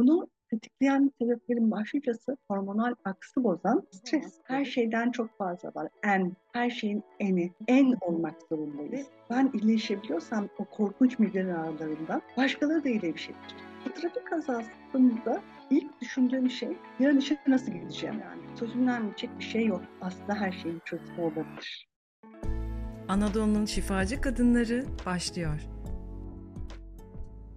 Bunu tetikleyen sebeplerin başlıcası hormonal aksı bozan stres. Her şeyden çok fazla var. En, her şeyin eni. En olmak zorundayız. Ben iyileşebiliyorsam o korkunç migren ağrılarından başkaları da iyileşebilir. Bu trafik kazasında ilk düşündüğüm şey yarın işe nasıl gideceğim yani. Çözümden bitecek bir şey yok. Aslında her şeyin çözümü olabilir. Anadolu'nun şifacı kadınları başlıyor.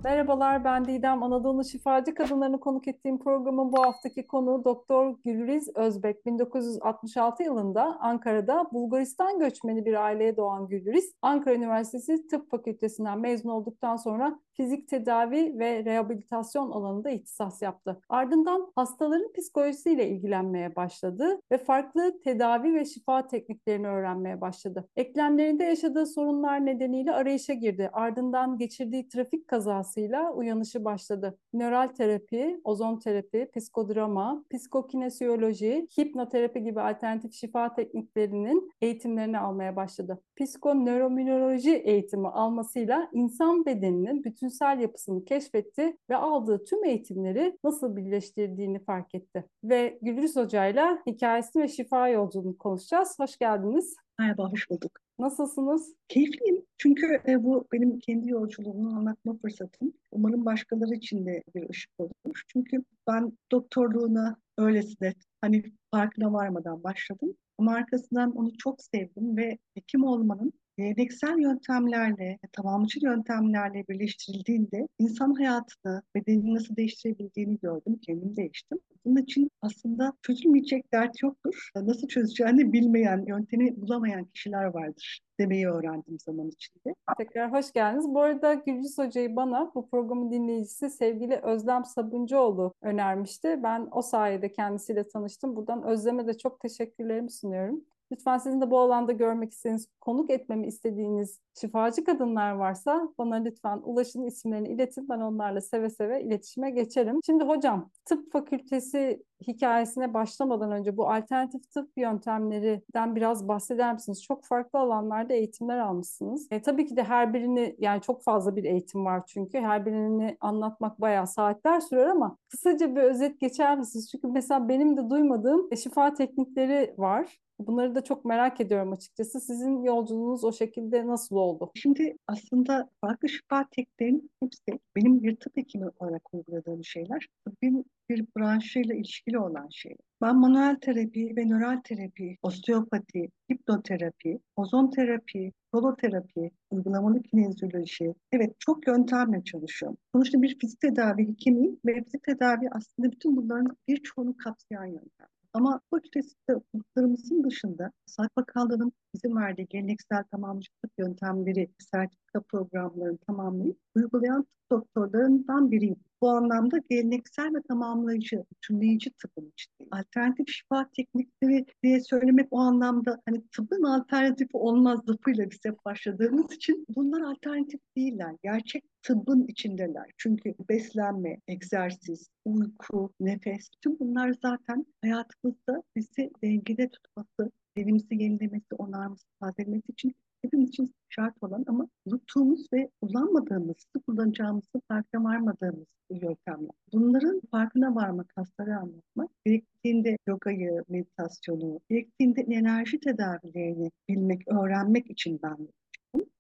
Merhabalar ben Didem. Anadolu Şifacı Kadınlarını konuk ettiğim programın bu haftaki konuğu Doktor Gülriz Özbek. 1966 yılında Ankara'da Bulgaristan göçmeni bir aileye doğan Gülriz, Ankara Üniversitesi Tıp Fakültesinden mezun olduktan sonra fizik tedavi ve rehabilitasyon alanında ihtisas yaptı. Ardından hastaların psikolojisiyle ilgilenmeye başladı ve farklı tedavi ve şifa tekniklerini öğrenmeye başladı. Eklemlerinde yaşadığı sorunlar nedeniyle arayışa girdi. Ardından geçirdiği trafik kazasıyla uyanışı başladı. Nöral terapi, ozon terapi, psikodrama, psikokinesiyoloji, hipnoterapi gibi alternatif şifa tekniklerinin eğitimlerini almaya başladı. Psikonörominoloji eğitimi almasıyla insan bedeninin bütün bütünsel yapısını keşfetti ve aldığı tüm eğitimleri nasıl birleştirdiğini fark etti. Ve Gülriz Hoca'yla hikayesini ve şifa yolculuğunu konuşacağız. Hoş geldiniz. Merhaba, hoş bulduk. Nasılsınız? Keyifliyim. Çünkü e, bu benim kendi yolculuğumu anlatma fırsatım. Umarım başkaları için de bir ışık olur. Çünkü ben doktorluğuna öylesine hani farkına varmadan başladım. Ama arkasından onu çok sevdim ve hekim olmanın geleneksel yöntemlerle, tamamcı yöntemlerle birleştirildiğinde insan hayatını, bedenini nasıl değiştirebildiğini gördüm, kendim değiştim. Bunun için aslında çözülmeyecek dert yoktur. Nasıl çözeceğini bilmeyen, yöntemi bulamayan kişiler vardır demeyi öğrendim zaman içinde. Tekrar hoş geldiniz. Bu arada Gülcüs Hoca'yı bana bu programın dinleyicisi sevgili Özlem Sabuncuoğlu önermişti. Ben o sayede kendisiyle tanıştım. Buradan Özlem'e de çok teşekkürlerimi sunuyorum. Lütfen sizin de bu alanda görmek istediğiniz, konuk etmemi istediğiniz şifacı kadınlar varsa bana lütfen ulaşın isimlerini iletin. Ben onlarla seve seve iletişime geçerim. Şimdi hocam tıp fakültesi hikayesine başlamadan önce bu alternatif tıp yöntemlerinden biraz bahseder misiniz? Çok farklı alanlarda eğitimler almışsınız. E, tabii ki de her birini yani çok fazla bir eğitim var çünkü her birini anlatmak bayağı saatler sürer ama kısaca bir özet geçer misiniz? Çünkü mesela benim de duymadığım şifa teknikleri var. Bunları da çok merak ediyorum açıkçası. Sizin yolculuğunuz o şekilde nasıl oldu? Şimdi aslında farklı şifa tekniklerinin hepsi benim bir tıp hekimi olarak uyguladığım şeyler. Tıbbın bir branşıyla ilişkili olan şeyler. Ben manuel terapi ve nöral terapi, osteopati, hipnoterapi, ozon terapi, holoterapi, uygulamalı kinezyoloji, evet çok yöntemle çalışıyorum. Sonuçta bir fizik tedavi hekimiyim ve fizik tedavi aslında bütün bunların birçoğunu kapsayan yöntem. Ama fakültesinde okuduklarımızın dışında Sağlık Bakanlığı'nın bizim verdiği geleneksel tamamcılık yöntemleri, sertifika programlarını tamamlayıp uygulayan doktorlarından biriyim. Bu anlamda geleneksel ve tamamlayıcı, bütünleyici tıbbın içindeyim. Alternatif şifa teknikleri diye söylemek o anlamda hani tıbbın alternatifi olmaz lafıyla biz hep başladığımız için bunlar alternatif değiller. Gerçek tıbbın içindeler. Çünkü beslenme, egzersiz, uyku, nefes, tüm bunlar zaten hayatımızda bizi dengede tutması, denimizi yenilemesi, onarması, tazelemesi için hepimiz için şart olan ama unuttuğumuz ve kullanmadığımız, kullanacağımızı farkına varmadığımız yöntemler. Bunların farkına varmak, hastaları anlatmak, gerektiğinde yogayı, meditasyonu, gerektiğinde enerji tedavilerini bilmek, öğrenmek için ben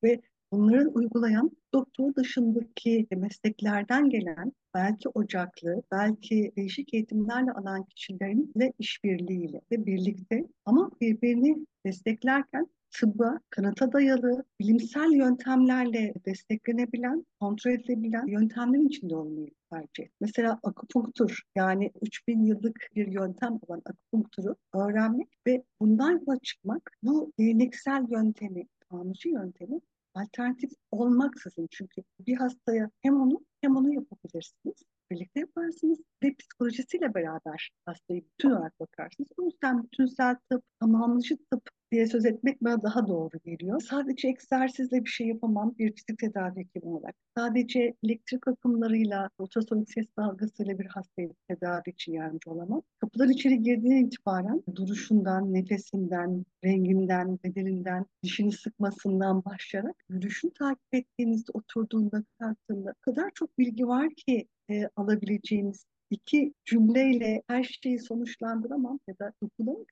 ve bunların uygulayan doktor dışındaki mesleklerden gelen belki ocaklı, belki değişik eğitimlerle alan kişilerin işbirliğiyle ve birlikte ama birbirini desteklerken tıbba, kanıta dayalı, bilimsel yöntemlerle desteklenebilen, kontrol edilebilen yöntemlerin içinde olmayı tercih Mesela akupunktur yani 3000 yıllık bir yöntem olan akupunkturu öğrenmek ve bundan yola çıkmak bu geleneksel yöntemi, tamirci yöntemi alternatif olmaksızın çünkü bir hastaya hem onu hem onu yapabilirsiniz. Birlikte yaparsınız ve psikolojisiyle beraber hastayı bütün olarak bakarsınız. O yüzden bütünsel tıp, tamamlayıcı tıp diye söz etmek bana daha doğru geliyor. Sadece egzersizle bir şey yapamam bir fizik tedavi hekimi olarak. Sadece elektrik akımlarıyla, ultrasonik ses dalgasıyla bir hastayı tedavi için yardımcı olamam. Kapıdan içeri girdiğine itibaren duruşundan, nefesinden, renginden, bedeninden, dişini sıkmasından başlayarak yürüyüşünü takip ettiğinizde, oturduğunda, kalktığında kadar çok bilgi var ki e, alabileceğimiz iki cümleyle her şeyi sonuçlandıramam ya da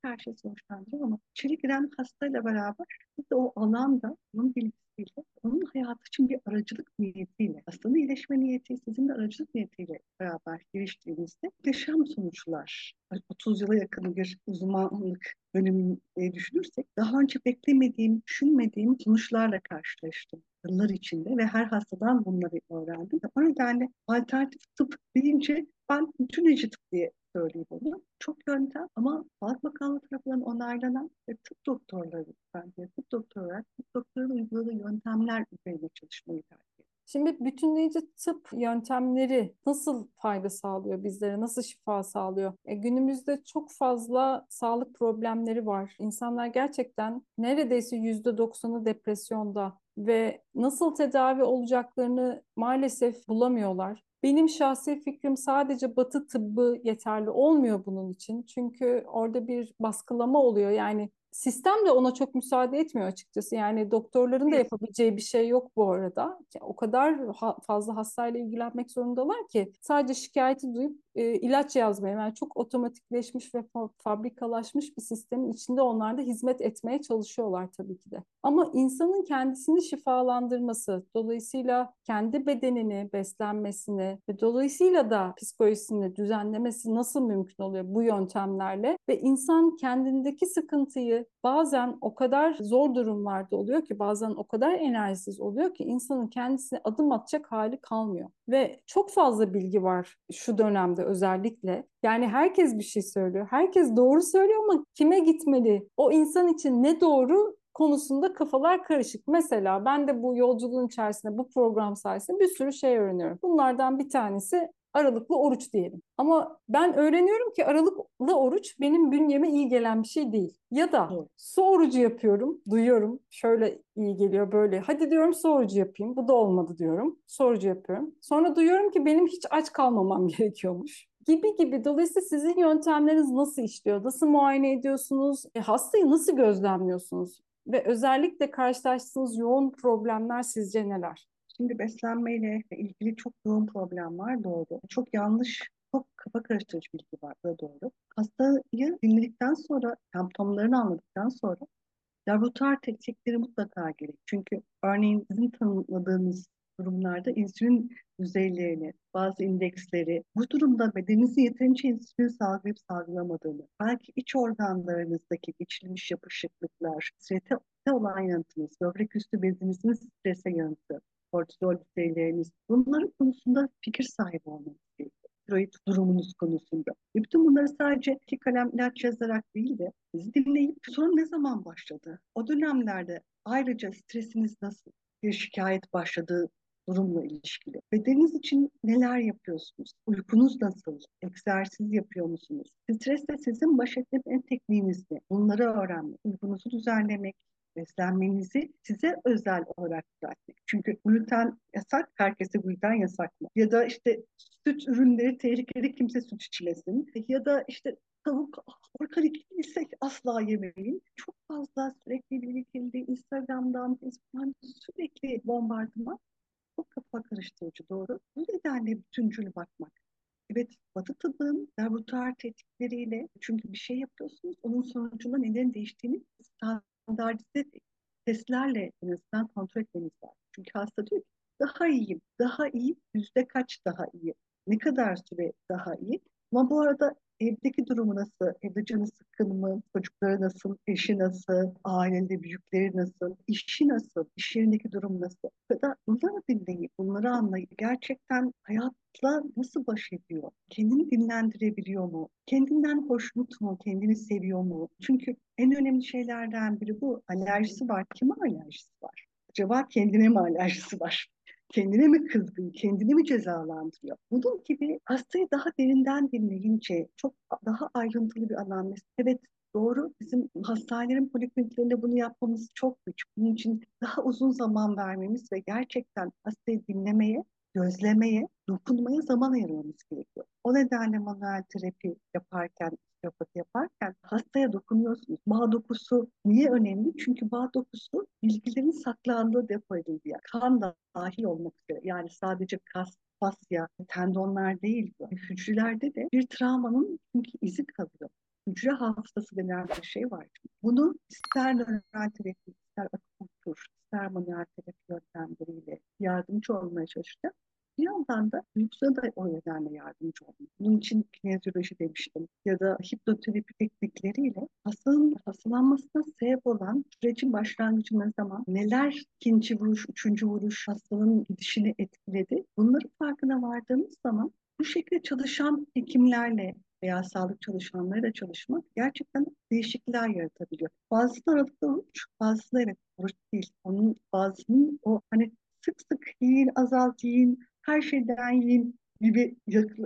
her şeyi sonuçlandıramam ama içeri giren hastayla beraber biz de o alanda onun bilgisiyle, onun hayatı için bir aracılık niyetiyle, hastanın iyileşme niyeti, sizin de aracılık niyetiyle beraber giriştiğinizde yaşam sonuçlar, 30 yıla yakın bir uzmanlık dönemini düşünürsek daha önce beklemediğim, düşünmediğim sonuçlarla karşılaştım yıllar içinde ve her hastadan bunları öğrendim. O nedenle alternatif tıp deyince ben bütünlüğü tıp diye söyleyeyim onu. Çok yöntem ama Sağlık Bakanlığı tarafından onaylanan ve tıp doktorları bence tıp doktoru olarak tıp doktorunun uyguladığı yöntemler üzerine çalışmayı tercih Şimdi bütünleyici tıp yöntemleri nasıl fayda sağlıyor bizlere, nasıl şifa sağlıyor? E, günümüzde çok fazla sağlık problemleri var. İnsanlar gerçekten neredeyse yüzde doksanı depresyonda ve nasıl tedavi olacaklarını maalesef bulamıyorlar. Benim şahsi fikrim sadece batı tıbbı yeterli olmuyor bunun için. Çünkü orada bir baskılama oluyor. Yani sistem de ona çok müsaade etmiyor açıkçası. Yani doktorların da yapabileceği bir şey yok bu arada. O kadar ha fazla hastayla ilgilenmek zorundalar ki sadece şikayeti duyup e, ilaç yazmaya yani çok otomatikleşmiş ve fabrikalaşmış bir sistemin içinde onlar da hizmet etmeye çalışıyorlar tabii ki de. Ama insanın kendisini şifalandırması, dolayısıyla kendi bedenini, beslenmesini ve dolayısıyla da psikolojisini düzenlemesi nasıl mümkün oluyor bu yöntemlerle? Ve insan kendindeki sıkıntıyı bazen o kadar zor durumlarda oluyor ki, bazen o kadar enerjisiz oluyor ki insanın kendisine adım atacak hali kalmıyor. Ve çok fazla bilgi var şu dönemde özellikle. Yani herkes bir şey söylüyor. Herkes doğru söylüyor ama kime gitmeli? O insan için ne doğru konusunda kafalar karışık. Mesela ben de bu yolculuğun içerisinde bu program sayesinde bir sürü şey öğreniyorum. Bunlardan bir tanesi aralıklı oruç diyelim. Ama ben öğreniyorum ki aralıklı oruç benim bünyeme iyi gelen bir şey değil. Ya da su orucu yapıyorum, duyuyorum şöyle iyi geliyor böyle. Hadi diyorum su orucu yapayım. Bu da olmadı diyorum. Su orucu yapıyorum. Sonra duyuyorum ki benim hiç aç kalmamam gerekiyormuş gibi gibi. Dolayısıyla sizin yöntemleriniz nasıl işliyor? Nasıl muayene ediyorsunuz? E, hastayı nasıl gözlemliyorsunuz? Ve özellikle karşılaştığınız yoğun problemler sizce neler? Şimdi beslenmeyle ilgili çok yoğun problem var doğru. Çok yanlış, çok kafa karıştırıcı bilgi var da doğru. Hastayı dinledikten sonra, semptomlarını anladıktan sonra laboratuvar teknikleri mutlaka gerek. Çünkü örneğin sizin tanımladığınız durumlarda insülin düzeylerini, bazı indeksleri, bu durumda bedeninizin yeterince insülin salgılayıp salgılamadığını, belki iç organlarınızdaki geçilmiş yapışıklıklar, strese olan yanıtınız, böbrek üstü bezinizin strese yanıtı, kortizol düzeyleriniz, bunların konusunda fikir sahibi olmanız gerekiyor. Tiroid durumunuz konusunda. Ve bütün bunları sadece iki kalem ilaç yazarak değil de bizi dinleyip sorun ne zaman başladı? O dönemlerde ayrıca stresiniz nasıl? Bir şikayet başladığı durumla ilişkili. Bedeniniz için neler yapıyorsunuz? Uykunuz nasıl? Egzersiz yapıyor musunuz? Stresle sizin baş etme tekniğiniz ne? Bunları öğrenmek, uykunuzu düzenlemek, beslenmenizi size özel olarak düzeltmek. Çünkü gluten yasak, herkese gluten yasak mı? Ya da işte süt ürünleri tehlikeli kimse süt içmesin. Ya da işte tavuk organik değilse asla yemeyin. Çok fazla sürekli birikildi Instagram'dan, Facebook'tan sürekli bombardıman. Çok kafa karıştırıcı doğru. Bu nedenle bütüncül bakmak. Evet, Batı tıbbın laboratuvar tetikleriyle çünkü bir şey yapıyorsunuz, onun sonucunda neden değiştiğini standartize testlerle en azından kontrol etmeniz lazım. Çünkü hasta diyor ki daha iyiyim, daha iyi, yüzde kaç daha iyi, ne kadar süre daha iyi. Ama bu arada evdeki durumu nasıl, evde canı sıkkın mı, çocukları nasıl, eşi nasıl, ailede büyükleri nasıl, işi nasıl, iş yerindeki durum nasıl? Ya da bunları dinleyip, bunları anlayıp gerçekten hayatla nasıl baş ediyor? Kendini dinlendirebiliyor mu? Kendinden hoşnut mu? Kendini seviyor mu? Çünkü en önemli şeylerden biri bu. Alerjisi var. Kime alerjisi var? Acaba kendine mi alerjisi var? Kendine mi kızgın, kendini mi cezalandırıyor? Bunun gibi hastayı daha derinden dinleyince çok daha ayrıntılı bir anlamda. Evet doğru bizim hastanelerin polikliniklerinde bunu yapmamız çok güç. Bunun için daha uzun zaman vermemiz ve gerçekten hastayı dinlemeye gözlemeye, dokunmaya zaman ayırmamız gerekiyor. O nedenle manuel terapi yaparken, osteopati yaparken hastaya dokunuyorsunuz. Bağ dokusu niye önemli? Çünkü bağ dokusu bilgilerin saklandığı depo edildiği yer. Kan da dahil olmak üzere. Yani sadece kas, fasya, tendonlar değil bu. Hücrelerde de bir travmanın çünkü izi kalıyor. Hücre hafızası denen bir şey var. Bunu ister nöral terapi, ister akupunktur, ister manuel terapi yöntemleriyle yardımcı olmaya çalışacak. Bir yandan da duygusuna da o nedenle yardımcı olmak. Bunun için kinezyoloji demiştim. Ya da hipnoterapi teknikleriyle hastanın hastalanmasına sebep olan sürecin başlangıcı ne zaman, neler ikinci vuruş, üçüncü vuruş hastanın gidişini etkiledi. Bunların farkına vardığımız zaman bu şekilde çalışan hekimlerle veya sağlık çalışanlarıyla çalışmak gerçekten değişiklikler yaratabiliyor. Bazısı aralıkta oruç, bazısı evet oruç değil. Onun bazısının o hani sık sık yiyin, azalt yiyin, her şeyden yiyin gibi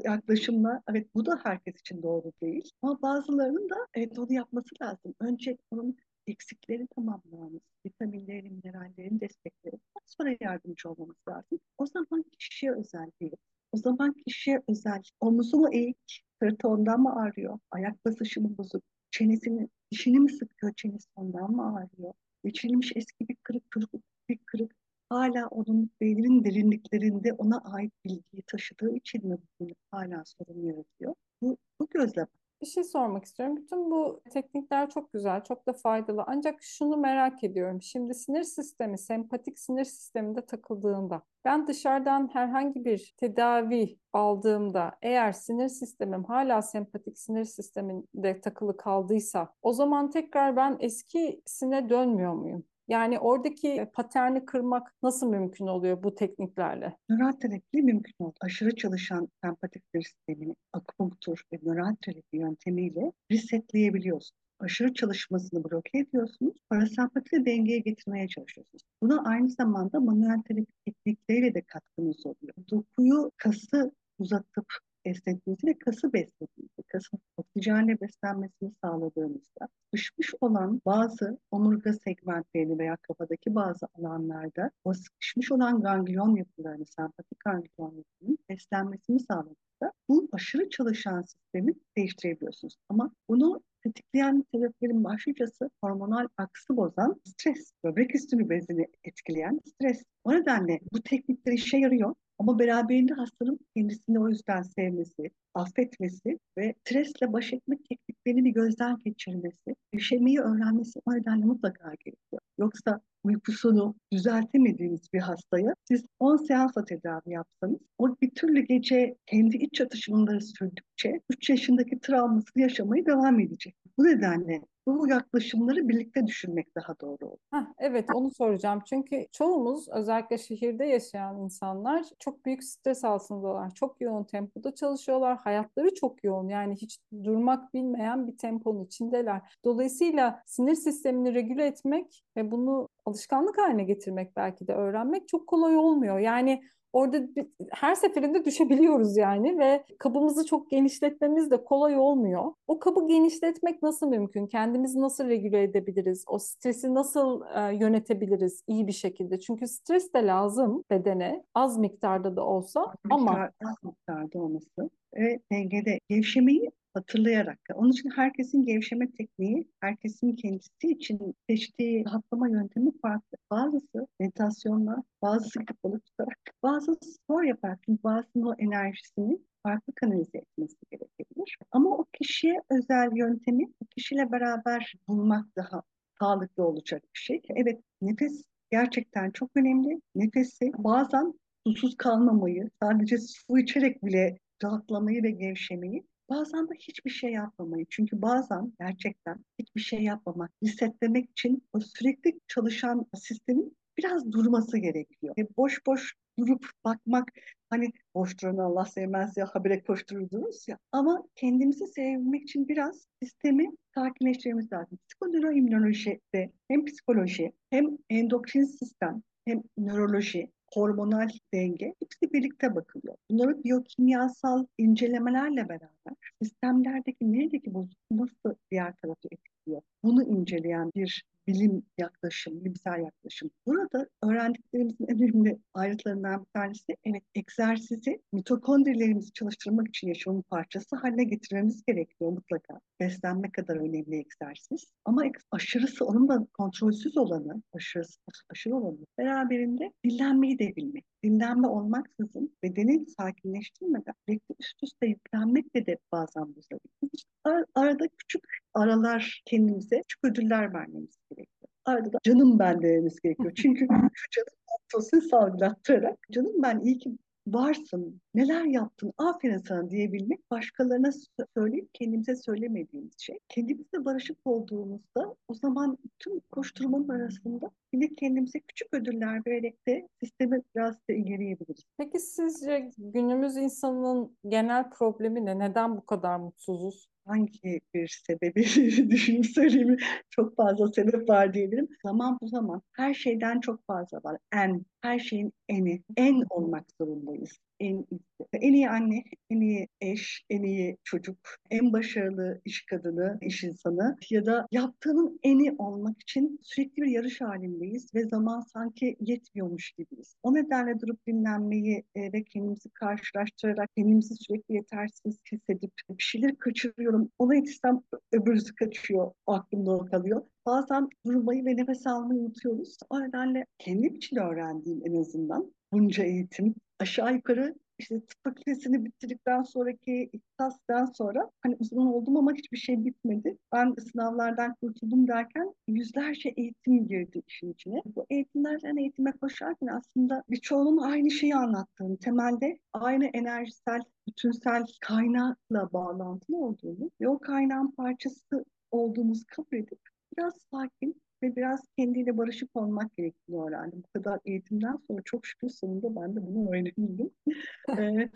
yaklaşımla evet bu da herkes için doğru değil. Ama bazılarının da evet onu yapması lazım. Önce onun eksikleri tamamlamamız, vitaminlerin, minerallerin destekleri, sonra yardımcı olmamız lazım. O zaman kişiye özel değil. O zaman kişiye özel. Omuzu mu eğik, sırtı ondan mı ağrıyor? Ayak basışı mı bozuk? Çenesini, dişini mi sıkıyor, çenesi ondan mı ağrıyor? Geçirilmiş eski bir kırık, kırık bir kırık hala onun beyninin derinliklerinde ona ait bilgiyi taşıdığı için mi bugün hala sorun yaratıyor? Bu, bu gözle bir şey sormak istiyorum. Bütün bu teknikler çok güzel, çok da faydalı. Ancak şunu merak ediyorum. Şimdi sinir sistemi, sempatik sinir sisteminde takıldığında, ben dışarıdan herhangi bir tedavi aldığımda eğer sinir sistemim hala sempatik sinir sisteminde takılı kaldıysa, o zaman tekrar ben eskisine dönmüyor muyum? Yani oradaki paterni kırmak nasıl mümkün oluyor bu tekniklerle? Nöral terapi mümkün oldu. Aşırı çalışan sempatik sistemini akupunktur ve nöral terapi yöntemiyle resetleyebiliyorsunuz. Aşırı çalışmasını bloke ediyorsunuz. Parasempatiyi dengeye getirmeye çalışıyorsunuz. Buna aynı zamanda manuel terapi teknikleriyle de katkınız oluyor. Dokuyu, kası uzatıp esnetmesi ve kası beslediğimizde, kasın oksijenle beslenmesini sağladığımızda sıkışmış olan bazı omurga segmentlerini veya kafadaki bazı alanlarda o sıkışmış olan ganglion yapılarını, sempatik ganglion yapılarının beslenmesini sağladığında bu aşırı çalışan sistemi değiştirebiliyorsunuz. Ama bunu tetikleyen sebeplerin başlıcası hormonal aksı bozan stres, böbrek üstünü bezini etkileyen stres. O nedenle bu teknikler işe yarıyor ama beraberinde hastanın kendisini o yüzden sevmesi, affetmesi ve stresle baş etme tekniklerini gözden geçirmesi, yaşamayı öğrenmesi o nedenle mutlaka gerekiyor. Yoksa uykusunu düzeltemediğiniz bir hastaya siz 10 seansla tedavi yapsanız o bir türlü gece kendi iç çatışmaları sürdükçe 3 yaşındaki travmasını yaşamaya devam edecek. Bu nedenle bu yaklaşımları birlikte düşünmek daha doğru olur. Heh, evet onu soracağım. Çünkü çoğumuz özellikle şehirde yaşayan insanlar çok büyük stres altındalar. Çok yoğun tempoda çalışıyorlar. Hayatları çok yoğun. Yani hiç durmak bilmeyen bir temponun içindeler. Dolayısıyla sinir sistemini regüle etmek ve bunu alışkanlık haline getirmek belki de öğrenmek çok kolay olmuyor. Yani orada her seferinde düşebiliyoruz yani ve kabımızı çok genişletmemiz de kolay olmuyor. O kabı genişletmek nasıl mümkün? Kendimizi nasıl regüle edebiliriz? O stresi nasıl e, yönetebiliriz iyi bir şekilde? Çünkü stres de lazım bedene az miktarda da olsa az ama miktar, az miktarda olması ve dengede gevşemeyi hatırlayarak. Onun için herkesin gevşeme tekniği, herkesin kendisi için seçtiği rahatlama yöntemi farklı. Bazısı meditasyonla, bazısı balık tutarak, bazısı spor yaparak. Bazısının o enerjisini farklı kanalize etmesi gerekebilir. Ama o kişiye özel yöntemi o kişiyle beraber bulmak daha sağlıklı olacak bir şey. Evet nefes gerçekten çok önemli. Nefesi bazen susuz kalmamayı, sadece su içerek bile rahatlamayı ve gevşemeyi Bazen de hiçbir şey yapmamayı. Çünkü bazen gerçekten hiçbir şey yapmamak, hissetmek için o sürekli çalışan sistemin biraz durması gerekiyor. E boş boş durup bakmak hani boş duran Allah sevmez ya habire koştururdunuz ya ama kendimizi sevmek için biraz sistemi sakinleştirmemiz lazım. Psikoneuroimmünolojide hem psikoloji hem endokrin sistem hem nöroloji hormonal denge hepsi birlikte bakılıyor. Bunları biyokimyasal incelemelerle beraber sistemlerdeki neredeki bozukluk nasıl diğer tarafı etkiliyor? Bunu inceleyen bir bilim yaklaşım, bilimsel yaklaşım. Burada öğrendiklerimizin en önemli ayrıntılarından bir tanesi evet egzersizi mitokondrilerimizi çalıştırmak için yaşamın parçası haline getirmemiz gerekiyor mutlaka. Beslenme kadar önemli egzersiz. Ama aşırısı onun da kontrolsüz olanı, aşırısı, aşırı olanı beraberinde dinlenmeyi de bilmek. Dinlenme olmaksızın bedeni sakinleştirmeden sürekli üst üste yüklenmekle de bazen bozabilir. Ar arada küçük aralar kendimize küçük ödüller vermemiz gerekiyor. Arada da canım ben dememiz gerekiyor. Çünkü şu canım oksitosin salgılattırarak canım ben iyi ki varsın, neler yaptın, aferin sana diyebilmek başkalarına söyleyip kendimize söylemediğimiz şey. Kendimizle barışık olduğumuzda o zaman tüm koşturmanın arasında yine kendimize küçük ödüller vererek de sistemi biraz da ilgileyebiliriz. Peki sizce günümüz insanının genel problemi ne? Neden bu kadar mutsuzuz? hangi bir sebebi düşünüp söyleyeyim çok fazla sebep var diyebilirim. Zaman bu zaman her şeyden çok fazla var. En, her şeyin eni, en olmak zorundayız en. En iyi anne, en iyi eş, en iyi çocuk, en başarılı iş kadını, iş insanı ya da yaptığının eni olmak için sürekli bir yarış halindeyiz ve zaman sanki yetmiyormuş gibiyiz. O nedenle durup dinlenmeyi e, ve kendimizi karşılaştırarak kendimizi sürekli yetersiz hissedip bir şeyler kaçırıyorum. Ona yetişsem öbürüsü kaçıyor, aklımda o kalıyor. Bazen durmayı ve nefes almayı unutuyoruz. O nedenle kendim için öğrendiğim en azından bunca eğitim aşağı yukarı işte tıp fakültesini bitirdikten sonraki ihtisastan sonra hani uzman oldum ama hiçbir şey bitmedi. Ben sınavlardan kurtuldum derken yüzlerce eğitim girdi işin içine. Bu eğitimlerden eğitime koşarken aslında birçoğunun aynı şeyi anlattığını, temelde aynı enerjisel, bütünsel kaynakla bağlantılı olduğunu ve o kaynağın parçası olduğumuzu kabul edip biraz sakin, ve biraz kendiyle barışık olmak gerektiğini öğrendim. Bu kadar eğitimden sonra çok şükür sonunda ben de bunu öğrenebildim. ee,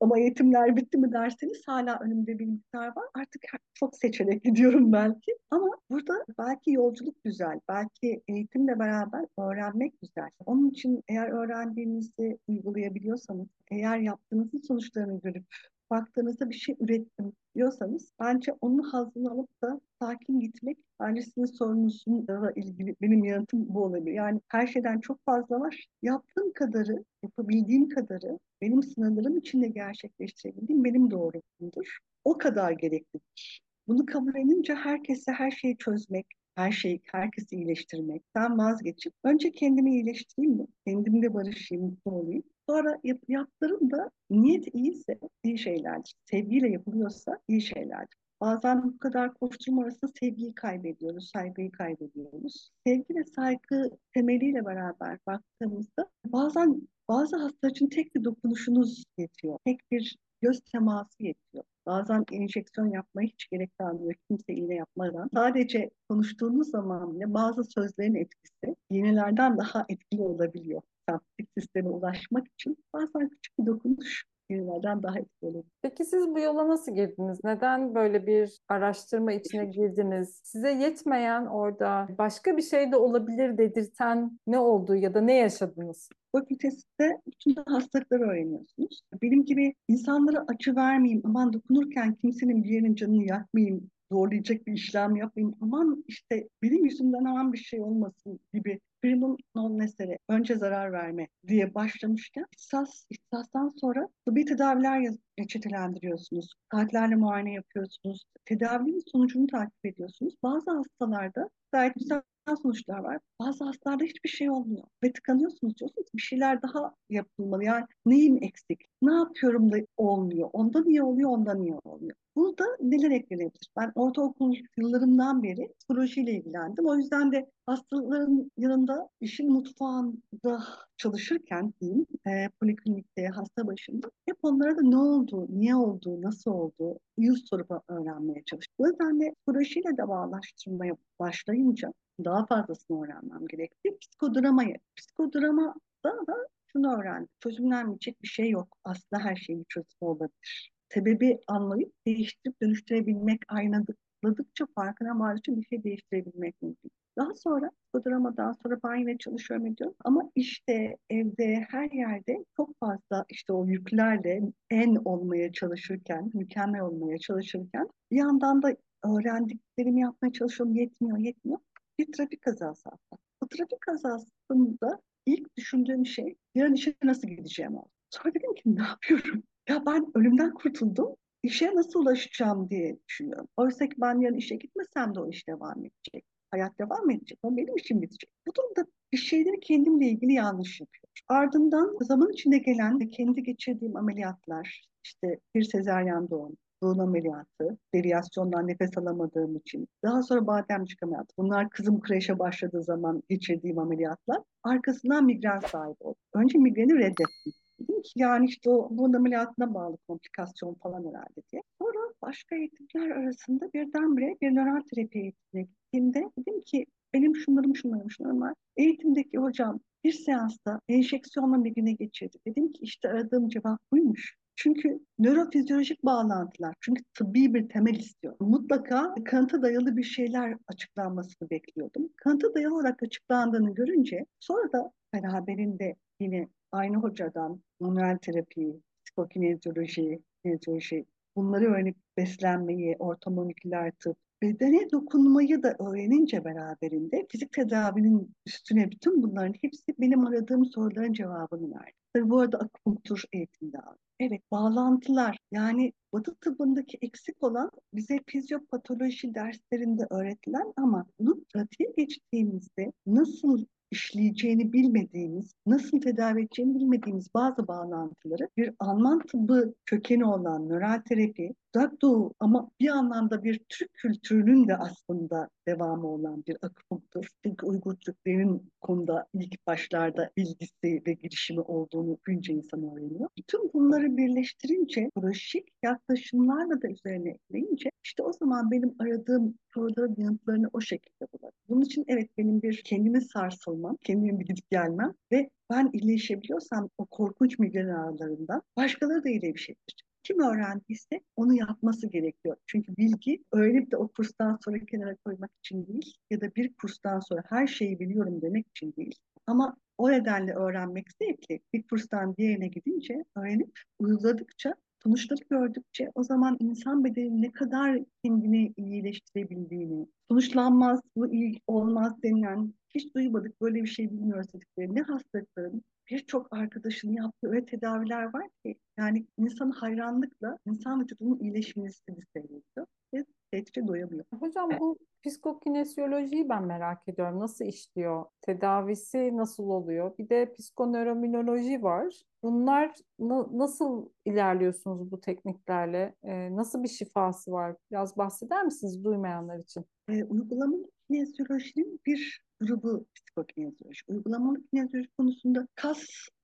ama eğitimler bitti mi derseniz hala önümde bir miktar var. Artık çok seçenek gidiyorum belki. Ama burada belki yolculuk güzel. Belki eğitimle beraber öğrenmek güzel. Onun için eğer öğrendiğinizi uygulayabiliyorsanız, eğer yaptığınızın sonuçlarını görüp baktığınızda bir şey ürettim diyorsanız bence onun hazını alıp da sakin gitmek bence sizin sorunuzla ilgili benim yanıtım bu olabilir. Yani her şeyden çok fazla var. Yaptığım kadarı, yapabildiğim kadarı benim sınırlarım içinde gerçekleştirebildiğim benim doğrumdur. O kadar gereklidir. Bunu kabul edince herkese her şeyi çözmek, her şeyi, herkesi iyileştirmekten vazgeçip önce kendimi iyileştireyim mi? Kendimle barışayım, mutlu olayım. Sonra yap, yaptığım da niyet iyiyse iyi şeylerdir. Sevgiyle yapılıyorsa iyi şeylerdir. Bazen bu kadar koşturma arasında sevgiyi kaybediyoruz, saygıyı kaybediyoruz. Sevgi ve saygı temeliyle beraber baktığımızda bazen bazı hastalar için tek bir dokunuşunuz yetiyor. Tek bir göz teması yetiyor. Bazen enjeksiyon yapmaya hiç gerek kalmıyor kimse iğne yapmadan. Sadece konuştuğunuz zaman bile bazı sözlerin etkisi iğnelerden daha etkili olabiliyor. Semptik sisteme ulaşmak için bazen küçük bir dokunuş iğnelerden daha etkili. Peki siz bu yola nasıl girdiniz? Neden böyle bir araştırma içine girdiniz? Size yetmeyen orada başka bir şey de olabilir dedirten ne oldu ya da ne yaşadınız? fakültesinde bütün hastalıkları öğreniyorsunuz. Benim gibi insanlara açı vermeyeyim, aman dokunurken kimsenin bir yerinin canını yakmayayım, zorlayacak bir işlem yapmayayım, aman işte benim yüzümden aman bir şey olmasın gibi primum non necessary, önce zarar verme diye başlamışken ihsas, ihsastan sonra tıbbi tedaviler reçetelendiriyorsunuz. Saatlerle muayene yapıyorsunuz. Tedavinin sonucunu takip ediyorsunuz. Bazı hastalarda gayet güzel sonuçlar var. Bazı hastalarda hiçbir şey olmuyor. Ve tıkanıyorsunuz diyorsunuz bir şeyler daha yapılmalı. Yani neyim eksik? Ne yapıyorum da olmuyor? Onda niye oluyor, onda niye olmuyor? Burada neler eklenebilir? Ben ortaokul yıllarımdan beri psikolojiyle ilgilendim. O yüzden de hastaların yanında işin mutfağında çalışırken diyeyim, e, poliklinikte, hasta başında hep onlara da ne oldu, niye oldu, nasıl oldu, yüz sorup öğrenmeye çalıştım. O yüzden de psikolojiyle de bağlaştırmaya başlayınca daha fazlasını öğrenmem gerekti. Psikodramayı, psikodrama da, da şunu öğrendim. Çözümlenmeyecek bir şey yok. Aslında her şeyin çözümü olabilir. Sebebi anlayıp değiştirip dönüştürebilmek, aynadıkça farkına vardıkça bir şey değiştirebilmek mümkün. Daha sonra psikodramadan sonra ben yine çalışıyorum ediyorum. Ama işte evde her yerde çok fazla işte o yüklerle en olmaya çalışırken, mükemmel olmaya çalışırken bir yandan da öğrendiklerimi yapmaya çalışıyorum yetmiyor yetmiyor. Bir trafik kazası hatta. Bu trafik kazasında ilk düşündüğüm şey yarın işe nasıl gideceğim oldu. Sonra dedim ki ne yapıyorum? Ya ben ölümden kurtuldum. İşe nasıl ulaşacağım diye düşünüyorum. Oysa ki ben yarın işe gitmesem de o iş devam edecek. Hayat devam edecek. O benim işim bitecek. Bu durumda bir şeyleri kendimle ilgili yanlış yapıyorum. Ardından zaman içinde gelen kendi geçirdiğim ameliyatlar, işte bir sezaryen doğum, doğum ameliyatı, devyasyondan nefes alamadığım için, daha sonra bademcik ameliyatı. Bunlar kızım kreşe başladığı zaman geçirdiğim ameliyatlar. Arkasından migren sahibi oldum. Önce migreni reddettim. Dedim ki yani işte o bu ameliyatına bağlı komplikasyon falan herhalde diye. Sonra başka eğitimler arasında birdenbire bir nöral terapi eğitimine gittiğimde dedim ki benim şunlarım şunlarım şunlarım var. Eğitimdeki hocam bir seansta enjeksiyonla migrene geçirdi. Dedim ki işte aradığım cevap buymuş. Çünkü nörofizyolojik bağlantılar, çünkü tıbbi bir temel istiyor. Mutlaka kanıta dayalı bir şeyler açıklanmasını bekliyordum. Kanıta dayalı olarak açıklandığını görünce sonra da beraberinde yine aynı hocadan manuel terapi, psikokinezyoloji, kinezyoloji bunları öğrenip beslenmeyi, ortomoleküler tıp, bedene dokunmayı da öğrenince beraberinde fizik tedavinin üstüne bütün bunların hepsi benim aradığım soruların cevabını verdi. Tabii bu arada akupunktur eğitimde aldım. Evet, bağlantılar yani Batı tıbbındaki eksik olan bize fizyopatoloji derslerinde öğretilen ama bunu pratiğe geçtiğimizde nasıl işleyeceğini bilmediğimiz, nasıl tedavi edeceğini bilmediğimiz bazı bağlantıları bir Alman tıbbı kökeni olan nöral terapi, uzak ama bir anlamda bir Türk kültürünün de aslında devamı olan bir akupunktur. Çünkü Uygur Türklerinin konuda ilk başlarda bilgisi ve girişimi olduğunu günce insan öğreniyor. Bütün bunları birleştirince, projik yaklaşımlarla da üzerine ekleyince işte o zaman benim aradığım soruların yanıtlarını o şekilde buladım. Bunun için evet benim bir kendimi sarsılmam, kendime bir gidip gelmem ve ben iyileşebiliyorsam o korkunç migren ağrılarından başkaları da iyileşebilir. Kim öğrendiyse onu yapması gerekiyor. Çünkü bilgi öğrenip de o kurstan sonra kenara koymak için değil ya da bir kurstan sonra her şeyi biliyorum demek için değil. Ama o nedenle öğrenmek zevkli. Bir kurstan diğerine gidince öğrenip uyguladıkça sonuçları gördükçe o zaman insan bedeni ne kadar kendini iyileştirebildiğini, sonuçlanmaz, bu iyi olmaz denilen, hiç duymadık böyle bir şey bilmiyoruz dedikleri ne hastalıkların birçok arkadaşının yaptığı öyle tedaviler var ki yani insan hayranlıkla insan vücudunun iyileşmesini seyrediyor ve tehditle doyamıyor. Hocam bu psikokinesyolojiyi ben merak ediyorum. Nasıl işliyor? Tedavisi nasıl oluyor? Bir de psikonörominoloji var. Bunlar na- nasıl ilerliyorsunuz bu tekniklerle? Ee, nasıl bir şifası var? Biraz bahseder misiniz duymayanlar için? E, uygulamalı kinezyolojinin bir grubu psikokinezyoloji. Uygulamalı kinezyoloji konusunda kas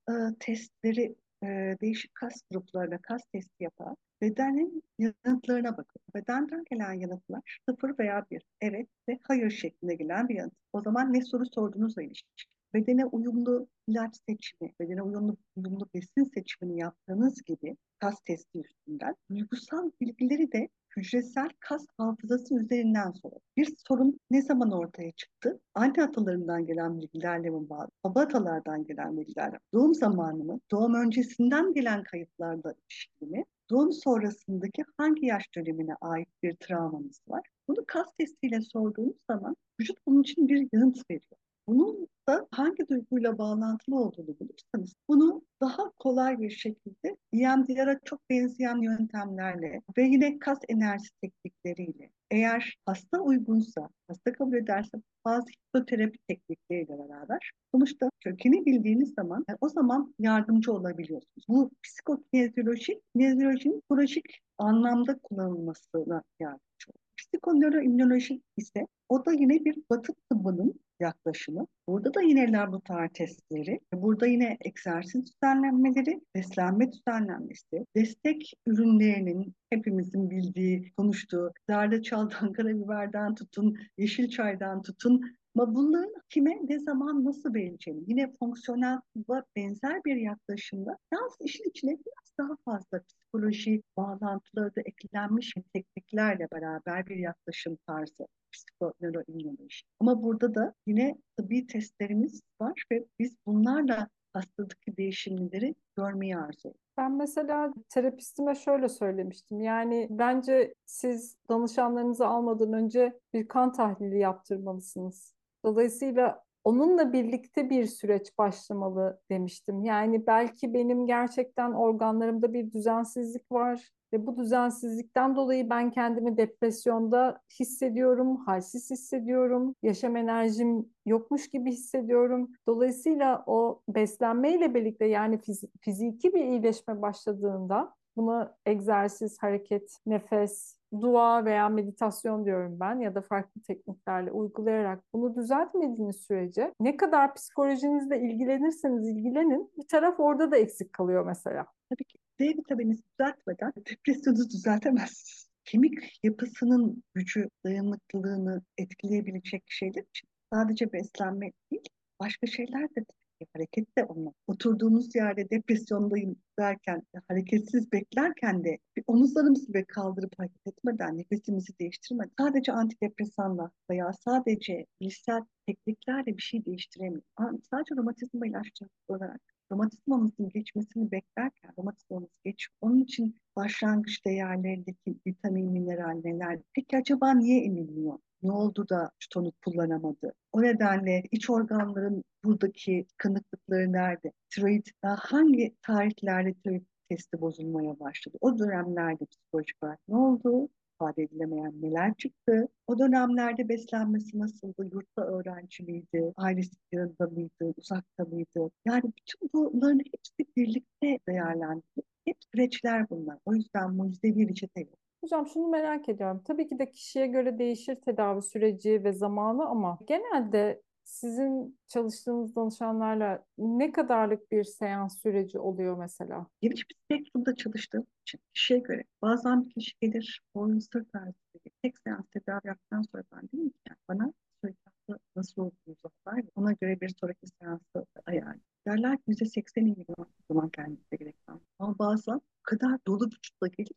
e, testleri, e, değişik kas gruplarına kas testi yapar. Bedenin yanıtlarına bakın. Bedenden gelen yanıtlar sıfır veya bir, evet ve hayır şeklinde gelen bir yanıt. O zaman ne soru sorduğunuzla ilişkin. Bedene uyumlu ilaç seçimi, bedene uyumlu, uyumlu besin seçimini yaptığınız gibi kas testi üstünden duygusal bilgileri de hücresel kas hafızası üzerinden sorulur. Bir sorun ne zaman ortaya çıktı? Anne atalarından gelen bilgilerle mi bağlı? Baba atalardan gelen bilgilerle? Doğum zamanı mı? Doğum öncesinden gelen kayıtlarda ilişkili? Doğum sonrasındaki hangi yaş dönemine ait bir travmamız var? Bunu kas testiyle sorduğunuz zaman vücut bunun için bir yanıt veriyor. Bunun da hangi duyguyla bağlantılı olduğunu bulursanız bunu daha kolay bir şekilde EMDR'a çok benzeyen yöntemlerle ve yine kas enerjisi teknikleriyle eğer hasta uygunsa, hasta kabul ederse bazı hipnoterapi teknikleriyle beraber sonuçta kökeni bildiğiniz zaman o zaman yardımcı olabiliyorsunuz. Bu psikokinezyoloji, kinezyolojinin projik anlamda kullanılmasına yardımcı oluyor. Psikonöroimmünoloji ise o da yine bir batı tıbbının yaklaşımı. Burada da yine laboratuvar testleri, burada yine egzersiz düzenlenmeleri, beslenme düzenlenmesi, destek ürünlerinin hepimizin bildiği, konuştuğu, zerdeçaldan, karabiberden tutun, yeşil çaydan tutun, ama bunların kime ne zaman nasıl vereceğini yine fonksiyonel tıbba benzer bir yaklaşımda yalnız işin içine biraz daha fazla psikoloji bağlantıları da eklenmiş tekniklerle beraber bir yaklaşım tarzı psikonöroimmünoloji. Ama burada da yine tıbbi testlerimiz var ve biz bunlarla hastadaki değişimleri görmeyi arzu. Ben mesela terapistime şöyle söylemiştim. Yani bence siz danışanlarınızı almadan önce bir kan tahlili yaptırmalısınız. Dolayısıyla onunla birlikte bir süreç başlamalı demiştim. Yani belki benim gerçekten organlarımda bir düzensizlik var ve bu düzensizlikten dolayı ben kendimi depresyonda hissediyorum, halsiz hissediyorum, yaşam enerjim yokmuş gibi hissediyorum. Dolayısıyla o beslenmeyle birlikte yani fiz- fiziki bir iyileşme başladığında Buna egzersiz, hareket, nefes, dua veya meditasyon diyorum ben ya da farklı tekniklerle uygulayarak bunu düzeltmediğiniz sürece ne kadar psikolojinizle ilgilenirseniz ilgilenin bir taraf orada da eksik kalıyor mesela. Tabii ki D vitamini düzeltmeden depresyonu düzeltemezsiniz. Kemik yapısının gücü, dayanıklılığını etkileyebilecek şeyler için sadece beslenme değil, başka şeyler de hareket de onlar. Oturduğunuz yerde depresyondayım derken, hareketsiz beklerken de bir omuzlarımızı ve kaldırıp hareket etmeden, nefesimizi değiştirmeden sadece antidepresanla veya sadece bilişsel tekniklerle bir şey değiştiremiyor. Sadece romatizma ilaçları olarak romatizmamızın geçmesini beklerken romatizmamız geç. Onun için başlangıç değerlerindeki vitamin, mineral neler? Peki acaba niye emilmiyor? Ne oldu da şu tonu kullanamadı? O nedenle iç organların buradaki kanıklıkları nerede? Tiroid hangi tarihlerde tiroid testi bozulmaya başladı? O dönemlerde psikolojik olarak ne oldu? ifade edilemeyen neler çıktı? O dönemlerde beslenmesi nasıldı? Yurtta öğrenci miydi? Ailesi yanında mıydı? Uzakta mıydı? Yani bütün bunların hepsi birlikte değerlendirilip hep süreçler bunlar. O yüzden mucizevi reçete yok. Hocam şunu merak ediyorum. Tabii ki de kişiye göre değişir tedavi süreci ve zamanı ama genelde sizin çalıştığınız danışanlarla ne kadarlık bir seans süreci oluyor mesela? Geniş bir spektrumda çalıştığım için kişiye göre. Bazen bir kişi gelir, boyun sırt ağrısı tek seans tedavi yaptıktan sonra ben değil ki yani bana sürekli nasıl olduğunu uzaklar ona göre bir sonraki seansı ayarlayın. Derler ki %80'in gibi zaman kendinize gerek. Ama bazen kadar dolu vücutla gelir.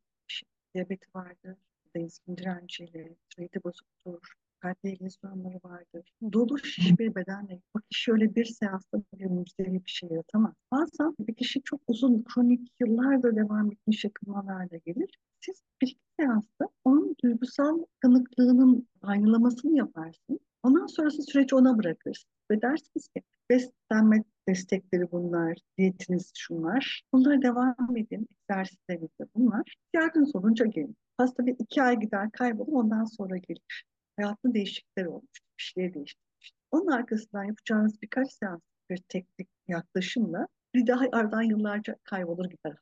Diyabeti vardır, insülin direnciyle, tiroidi bozuktur, kalple ilgili sorunları vardır. Dolu şiş bir bedenle o kişi öyle bir seansta bir mucizevi bir şey yaratamaz. Bazen bir kişi çok uzun, kronik, yıllardır devam etmiş yakınmalarla gelir. Siz bir iki seansta onun duygusal kanıklığının aynalamasını yaparsınız. Ondan sonrası süreci ona bırakırsınız. Ve dersiniz ki beslenme destekleri bunlar, diyetiniz şunlar. Bunlara devam edin, egzersizleriniz bunlar. Yardımcı olunca gelin. Hasta bir iki ay gider kaybolur ondan sonra gelir hayatında değişiklikler olmuş, bir şeyler değiştirmiş. Onun arkasından yapacağınız birkaç seans bir teknik yaklaşımla bir daha aradan yıllarca kaybolur gider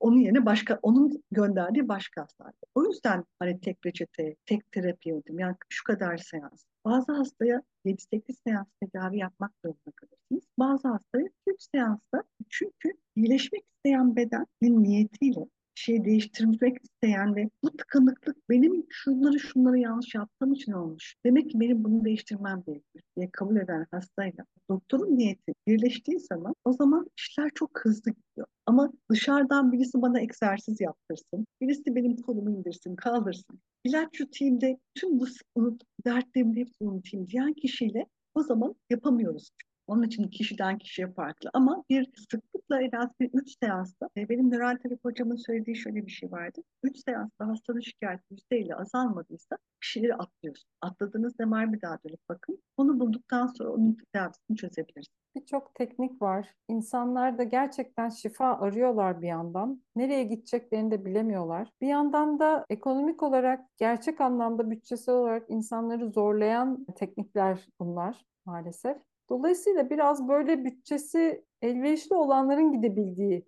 onun yerine başka, onun gönderdiği başka hastalar. O yüzden hani tek reçete, tek terapi yöntemi, yani şu kadar seans. Bazı hastaya 7-8 seans tedavi yapmak zorunda kalırsınız. Bazı hastaya 3 seansta çünkü iyileşmek isteyen bedenin niyetiyle şey değiştirmek isteyen ve bu tıkanıklık benim şunları şunları yanlış yaptığım için olmuş. Demek ki benim bunu değiştirmem gerekir diye kabul eden hastayla doktorun niyeti birleştiği zaman o zaman işler çok hızlı gidiyor. Ama dışarıdan birisi bana egzersiz yaptırsın, birisi benim kolumu indirsin, kaldırsın. İlaç rutinde tüm bu unut, dertlerimi hepsi unutayım diyen kişiyle o zaman yapamıyoruz. Onun için kişiden kişiye farklı ama bir sıklıkla en az bir üç seansta e, benim nöral terapi hocamın söylediği şöyle bir şey vardı. Üç seansta hastanın şikayeti yüzdeyle azalmadıysa kişileri atlıyorsun. Atladığınız MR bir daha dönüp bakın. Onu bulduktan sonra onun tedavisini çözebilirsiniz. Birçok teknik var. İnsanlar da gerçekten şifa arıyorlar bir yandan. Nereye gideceklerini de bilemiyorlar. Bir yandan da ekonomik olarak gerçek anlamda bütçesel olarak insanları zorlayan teknikler bunlar maalesef. Dolayısıyla biraz böyle bütçesi elverişli olanların gidebildiği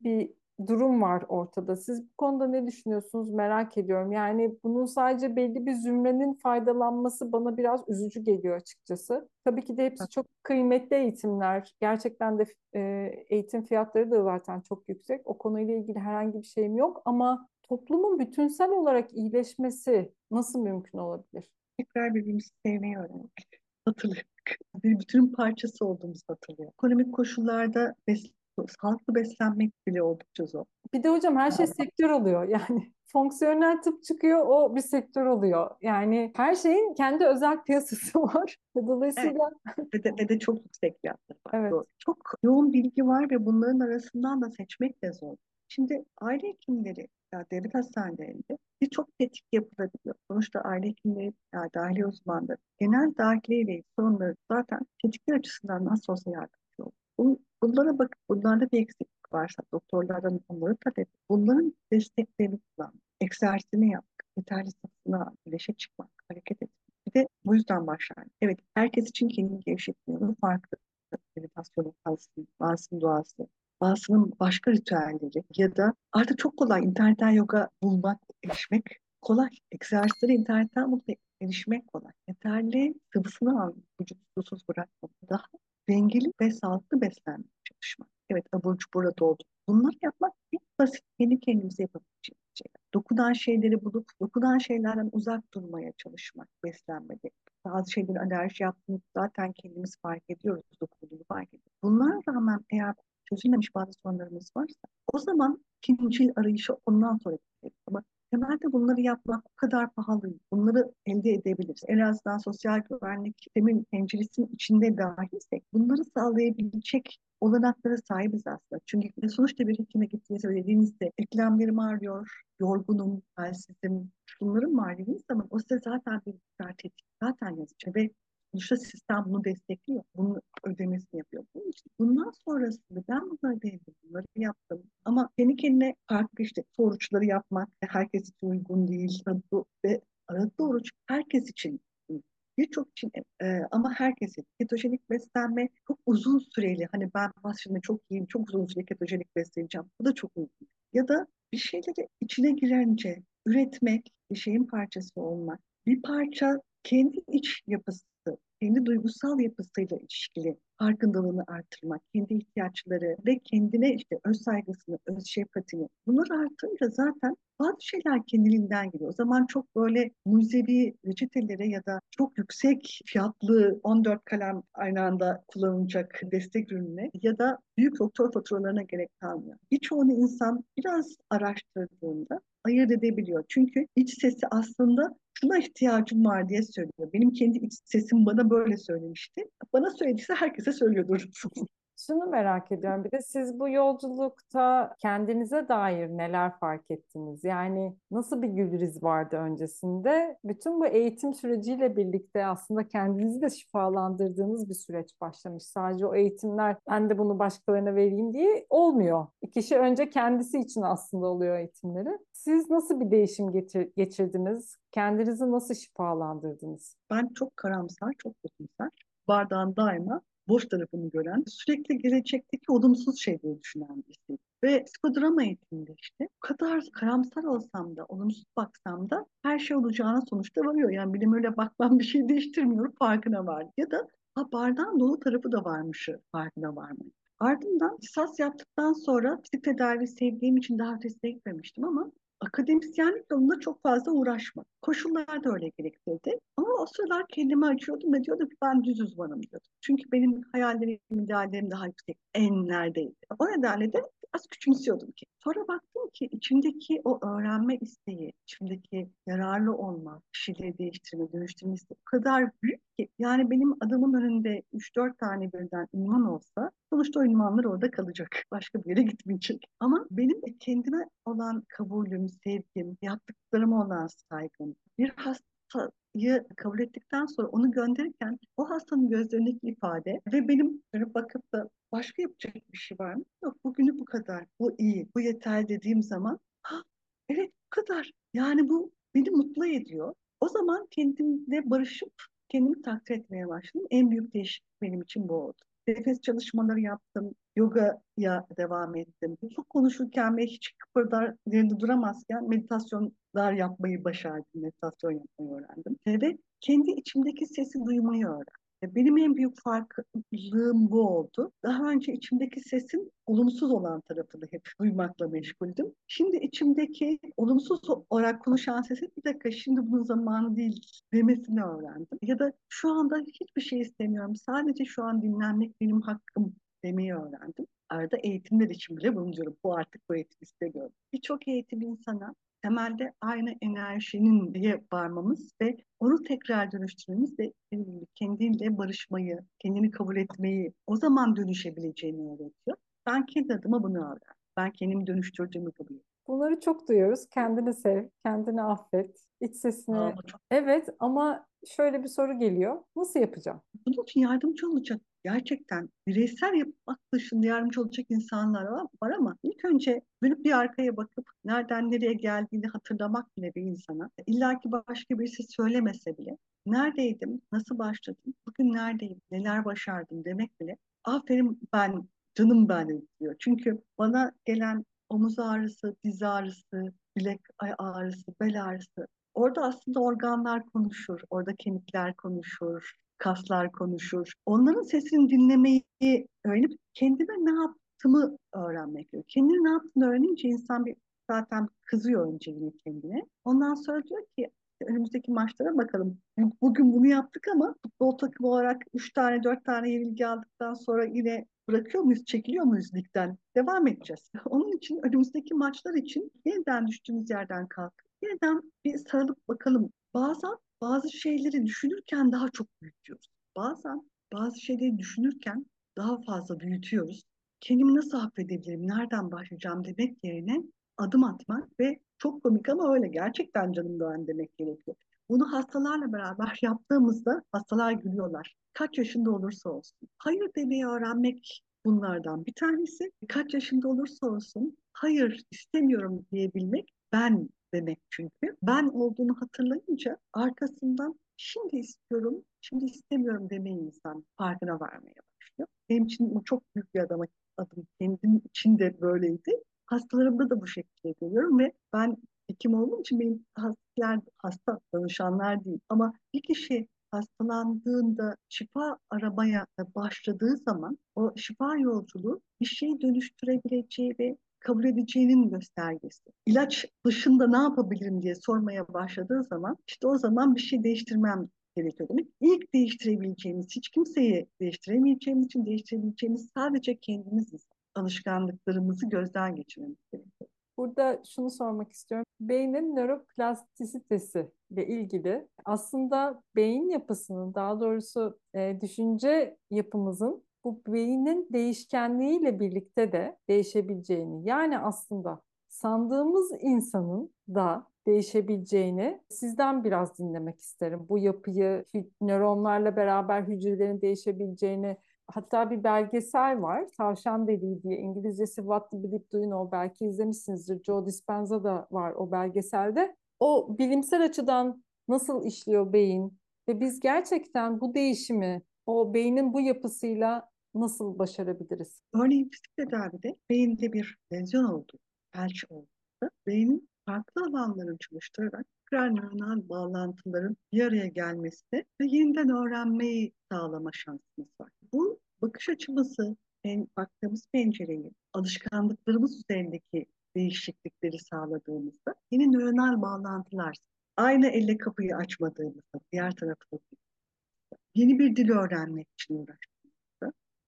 bir durum var ortada. Siz bu konuda ne düşünüyorsunuz merak ediyorum. Yani bunun sadece belli bir zümrenin faydalanması bana biraz üzücü geliyor açıkçası. Tabii ki de hepsi çok kıymetli eğitimler. Gerçekten de e, eğitim fiyatları da zaten çok yüksek. O konuyla ilgili herhangi bir şeyim yok ama toplumun bütünsel olarak iyileşmesi nasıl mümkün olabilir? Tekrar birbirimizi sevmeyi öğrenmek. Hatırlamak. Bir bütünün parçası olduğumuzu hatırlıyor. Ekonomik koşullarda bes sağlıklı beslenmek bile oldukça zor. Bir de hocam her şey sektör oluyor. Yani fonksiyonel tıp çıkıyor o bir sektör oluyor. Yani her şeyin kendi özel piyasası var. Dolayısıyla evet. ve, de, ve de çok yüksek fiyatları var. Evet. Çok yoğun bilgi var ve bunların arasından da seçmek de zor. Şimdi aile hekimleri ya devlet hastanelerinde birçok tetkik yapılabiliyor. Sonuçta aile hekimleri, ya dahiliye uzmanları, genel dahiliye ile sorunları zaten tetkikler açısından nasıl olsa yardımcı olur. Bu, bunlara bakıp bunlarda bir eksiklik varsa doktorlardan onları talep bunların desteklerini kullan, egzersizini yapmak, yeterli sıkısına güneşe çıkmak, hareket etmek. Bir de bu yüzden başlar. Evet, herkes için kendini gevşetmiyor. Farklı meditasyonu kalsın, bazısının duası, bazısının başka ritüelleri ya da artık çok kolay internetten yoga bulmak, erişmek kolay. Egzersizleri internetten bulup erişmek kolay. Yeterli sıvısını al, vücut susuz bırakmak. Daha dengeli ve sağlıklı beslenmeye çalışmak. Evet abur cubur doldu. Bunları yapmak en basit kendi kendimize yapabileceğimiz şeyler. Dokunan şeyleri bulup dokunan şeylerden uzak durmaya çalışmak beslenmede. Bazı şeylerin alerji yaptığını zaten kendimiz fark ediyoruz, dokunduğunu fark ediyoruz. Bunlara rağmen eğer çözülmemiş bazı sorunlarımız varsa o zaman ikinci arayışı ondan sonra gidelim. Ama temelde bunları yapmak o kadar pahalı. Bunları elde edebiliriz. En azından sosyal güvenlik sistemin penceresinin içinde dahilsek bunları sağlayabilecek olanaklara sahibiz aslında. Çünkü sonuçta bir hekime gittiğinizde söylediğinizde eklemlerim ağrıyor, yorgunum, halsizim, şunlarım var dediğiniz zaman o size zaten bir tetik zaten yazıyor ve sonuçta sistem bunu destekliyor. Bunun ödemesini yapıyor. İçin bundan sonrasında ben bunları denedim, bunları yaptım. Ama kendi kendine farklı işte oruçları yapmak herkes için uygun değil. Bu ve aralıklı oruç herkes için birçok için e, ama herkesin ketojenik beslenme çok uzun süreli. Hani ben aslında çok iyiyim çok uzun süre ketojenik besleneceğim. Bu da çok uygun. Ya da bir şeyleri içine girince üretmek bir şeyin parçası olmak. Bir parça kendi iç yapısı kendi duygusal yapısıyla ilişkili farkındalığını artırmak, kendi ihtiyaçları ve kendine işte öz saygısını, öz şefkatini bunları artırınca zaten bazı şeyler kendiliğinden geliyor. O zaman çok böyle mucizevi reçetelere ya da çok yüksek fiyatlı 14 kalem aynı anda kullanılacak destek ürününe ya da büyük doktor faturalarına gerek kalmıyor. Birçoğunu insan biraz araştırdığında ayırt edebiliyor. Çünkü iç sesi aslında şuna ihtiyacım var diye söylüyor. Benim kendi iç sesim bana böyle söylemişti. Bana söylediyse herkese söylüyordur. Şunu merak ediyorum. Bir de siz bu yolculukta kendinize dair neler fark ettiniz? Yani nasıl bir Gülriz vardı öncesinde? Bütün bu eğitim süreciyle birlikte aslında kendinizi de şifalandırdığınız bir süreç başlamış. Sadece o eğitimler ben de bunu başkalarına vereyim diye olmuyor. Kişi önce kendisi için aslında oluyor eğitimleri. Siz nasıl bir değişim getir geçirdiniz? Kendinizi nasıl şifalandırdınız? Ben çok karamsar, çok kötümser. Bardağın daima boş tarafını gören, sürekli gelecekteki olumsuz şeyleri düşünen birisi. Ve psikodrama eğitiminde işte o kadar karamsar olsam da, olumsuz baksam da her şey olacağına sonuçta varıyor. Yani benim öyle bakmam bir şey değiştirmiyor, farkına var. Ya da ha, bardağın dolu tarafı da varmış, farkına var mı? Ardından lisans yaptıktan sonra psikotedavi sevdiğim için daha ötesine gitmemiştim ama akademisyenlik yolunda çok fazla uğraşma. Koşullar da öyle gerektirdi. Ama o sıralar kendimi açıyordum ve diyordum ki ben düz uzmanım diyordum. Çünkü benim hayallerim, ideallerim daha yüksek, enlerdeydi. O nedenle de az küçümsüyordum ki. Sonra baktım ki içimdeki o öğrenme isteği, içimdeki yararlı olma, kişileri değiştirme, dönüştürme isteği o kadar büyük ki. Yani benim adamın önünde 3-4 tane birden ünvan olsa sonuçta o ünvanlar orada kalacak. Başka bir yere gitmeyecek. Ama benim kendime olan kabulüm, sevgim, yaptıklarıma olan saygım, bir hasta kabul ettikten sonra onu gönderirken o hastanın gözlerindeki ifade ve benim bakıp da başka yapacak bir şey var mı? Yok bugünü bu kadar, bu iyi, bu yeter dediğim zaman ha, evet bu kadar. Yani bu beni mutlu ediyor. O zaman kendimle barışıp kendimi takdir etmeye başladım. En büyük değişiklik benim için bu oldu. Nefes çalışmaları yaptım, yogaya devam ettim. Çok konuşurken ve hiç kıpırdar yerinde duramazken meditasyonlar yapmayı başardım, meditasyon yapmayı öğrendim. Ve kendi içimdeki sesi duymayı öğrendim. Benim en büyük farklılığım bu oldu. Daha önce içimdeki sesin olumsuz olan tarafını hep duymakla meşguldüm. Şimdi içimdeki olumsuz olarak konuşan sesin bir dakika şimdi bunun zamanı değil demesini öğrendim. Ya da şu anda hiçbir şey istemiyorum. Sadece şu an dinlenmek benim hakkım demeyi öğrendim. Arada eğitimler için bile bunu diyorum. Bu artık bu eğitim istemiyorum. Birçok eğitim insana temelde aynı enerjinin diye varmamız ve onu tekrar dönüştürmemiz de kendiyle barışmayı, kendini kabul etmeyi, o zaman dönüşebileceğini öğretiyor. Ben kendi adıma bunu öğrendim. Ben kendimi dönüştürdüğümü kabul ediyorum. Bunları çok duyuyoruz. Kendini sev, kendini affet, iç sesini. Aa, çok- Evet ama şöyle bir soru geliyor. Nasıl yapacağım? Bunun için yardımcı olacak gerçekten bireysel yapmak dışında yardımcı olacak insanlar var, ama ilk önce dönüp bir arkaya bakıp nereden nereye geldiğini hatırlamak bile bir insana. İlla ki başka birisi söylemese bile neredeydim, nasıl başladım, bugün neredeyim, neler başardım? demek bile aferin ben, canım ben diyor. Çünkü bana gelen omuz ağrısı, diz ağrısı, bilek ağrısı, bel ağrısı Orada aslında organlar konuşur, orada kemikler konuşur, kaslar konuşur. Onların sesini dinlemeyi öğrenip kendime ne yaptığımı öğrenmek gerekiyor. Kendine ne yaptığını öğrenince insan bir zaten kızıyor önce yine kendine. Ondan sonra diyor ki önümüzdeki maçlara bakalım. Bugün bunu yaptık ama futbol takımı olarak 3 tane 4 tane yenilgi aldıktan sonra yine bırakıyor muyuz, çekiliyor muyuz ligden? Devam edeceğiz. Onun için önümüzdeki maçlar için yeniden düştüğümüz yerden kalkıp yeniden bir sarılıp bakalım. Bazen bazı şeyleri düşünürken daha çok büyütüyoruz. Bazen bazı şeyleri düşünürken daha fazla büyütüyoruz. Kendimi nasıl affedebilirim, nereden başlayacağım demek yerine adım atmak ve çok komik ama öyle gerçekten canım doğan demek gerekiyor. Bunu hastalarla beraber yaptığımızda hastalar gülüyorlar. Kaç yaşında olursa olsun. Hayır demeyi öğrenmek bunlardan bir tanesi. Kaç yaşında olursa olsun hayır istemiyorum diyebilmek ben demek çünkü. Ben olduğunu hatırlayınca arkasından şimdi istiyorum, şimdi istemiyorum demeyi insan farkına varmaya başlıyor. Benim için bu çok büyük bir adım, adım. Kendim için de böyleydi. Hastalarımda da bu şekilde görüyorum ve ben hekim olduğum için benim hastalar, hasta danışanlar değil ama bir kişi hastalandığında şifa aramaya başladığı zaman o şifa yolculuğu bir şeyi dönüştürebileceği ve kabul edeceğinin göstergesi. İlaç dışında ne yapabilirim diye sormaya başladığı zaman işte o zaman bir şey değiştirmem gerekiyor demek. İlk değiştirebileceğimiz, hiç kimseyi değiştiremeyeceğimiz için değiştirebileceğimiz sadece kendimiziz. Alışkanlıklarımızı gözden geçirmemiz gerekiyor. Burada şunu sormak istiyorum. Beynin nöroplastisitesi ile ilgili aslında beyin yapısının daha doğrusu e, düşünce yapımızın bu beynin değişkenliğiyle birlikte de değişebileceğini yani aslında sandığımız insanın da değişebileceğini sizden biraz dinlemek isterim. Bu yapıyı nöronlarla beraber hücrelerin değişebileceğini hatta bir belgesel var. Tavşan Deliği diye İngilizcesi What the Bleep Do You Know belki izlemişsinizdir. Joe Dispenza da var o belgeselde. O bilimsel açıdan nasıl işliyor beyin ve biz gerçekten bu değişimi o beynin bu yapısıyla nasıl başarabiliriz? Örneğin fizik tedavide beyinde bir lezyon oldu, felç oldu. Beynin farklı alanların çalıştırarak nöronal bağlantıların bir araya gelmesi ve yeniden öğrenmeyi sağlama şansımız var. Bu bakış açımızı, baktığımız pencereyi, alışkanlıklarımız üzerindeki değişiklikleri sağladığımızda yeni nöronal bağlantılar, aynı elle kapıyı açmadığımızda, diğer tarafı yeni bir dil öğrenmek için uğraştık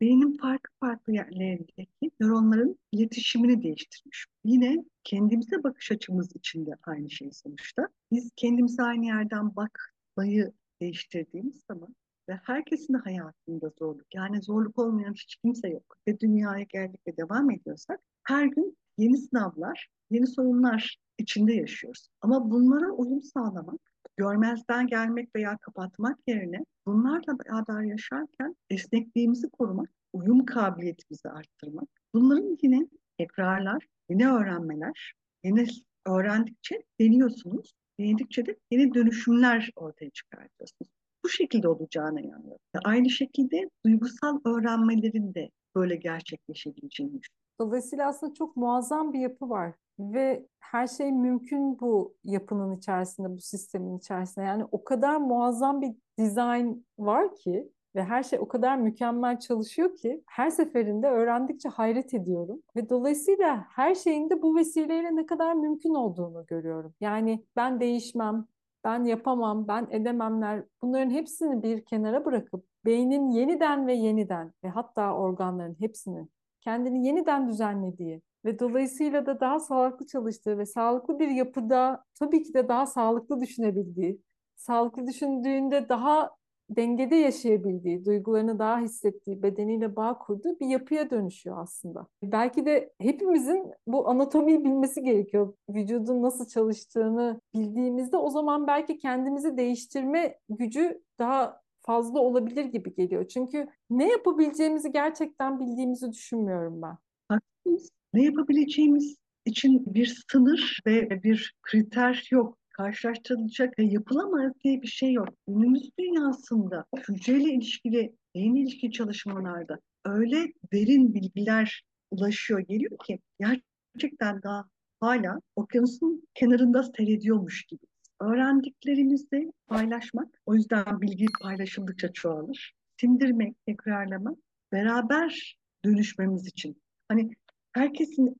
beynin farklı farklı yerlerindeki nöronların iletişimini değiştirmiş. Yine kendimize bakış açımız için de aynı şey sonuçta. Biz kendimize aynı yerden bakmayı değiştirdiğimiz zaman ve herkesin hayatında zorluk, yani zorluk olmayan hiç kimse yok ve dünyaya geldik ve devam ediyorsak her gün yeni sınavlar, yeni sorunlar içinde yaşıyoruz. Ama bunlara uyum sağlamak görmezden gelmek veya kapatmak yerine bunlarla beraber yaşarken esnekliğimizi korumak, uyum kabiliyetimizi arttırmak. Bunların yine tekrarlar, yeni öğrenmeler, yeni öğrendikçe deniyorsunuz. Denedikçe de yeni dönüşümler ortaya çıkartıyorsunuz. Bu şekilde olacağına inanıyorum. Aynı şekilde duygusal öğrenmelerin de böyle gerçekleşebileceğini düşünüyorum. Dolayısıyla aslında çok muazzam bir yapı var ve her şey mümkün bu yapının içerisinde, bu sistemin içerisinde. Yani o kadar muazzam bir dizayn var ki ve her şey o kadar mükemmel çalışıyor ki her seferinde öğrendikçe hayret ediyorum. Ve dolayısıyla her şeyin de bu vesileyle ne kadar mümkün olduğunu görüyorum. Yani ben değişmem, ben yapamam, ben edememler bunların hepsini bir kenara bırakıp beynin yeniden ve yeniden ve hatta organların hepsinin kendini yeniden düzenlediği ve dolayısıyla da daha sağlıklı çalıştığı ve sağlıklı bir yapıda tabii ki de daha sağlıklı düşünebildiği, sağlıklı düşündüğünde daha dengede yaşayabildiği, duygularını daha hissettiği, bedeniyle bağ kurduğu bir yapıya dönüşüyor aslında. Belki de hepimizin bu anatomiyi bilmesi gerekiyor. Vücudun nasıl çalıştığını bildiğimizde o zaman belki kendimizi değiştirme gücü daha fazla olabilir gibi geliyor. Çünkü ne yapabileceğimizi gerçekten bildiğimizi düşünmüyorum ben. Haklısınız. Ne yapabileceğimiz için bir sınır ve bir kriter yok. Karşılaştırılacak ve yapılamaz diye bir şey yok. Günümüz dünyasında hücreyle ilişkili, beyinle ilişkili çalışmalarda öyle derin bilgiler ulaşıyor, geliyor ki gerçekten daha hala okyanusun kenarında seyrediyormuş gibi. Öğrendiklerimizi paylaşmak, o yüzden bilgi paylaşıldıkça çoğalır. Sindirmek, tekrarlamak, beraber dönüşmemiz için. Hani herkesin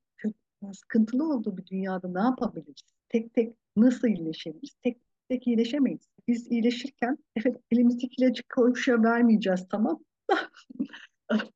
sıkıntılı olduğu bir dünyada ne yapabiliriz? Tek tek nasıl iyileşebiliriz? Tek tek iyileşemeyiz. Biz iyileşirken evet elimizdeki ilacı koşuya vermeyeceğiz tamam.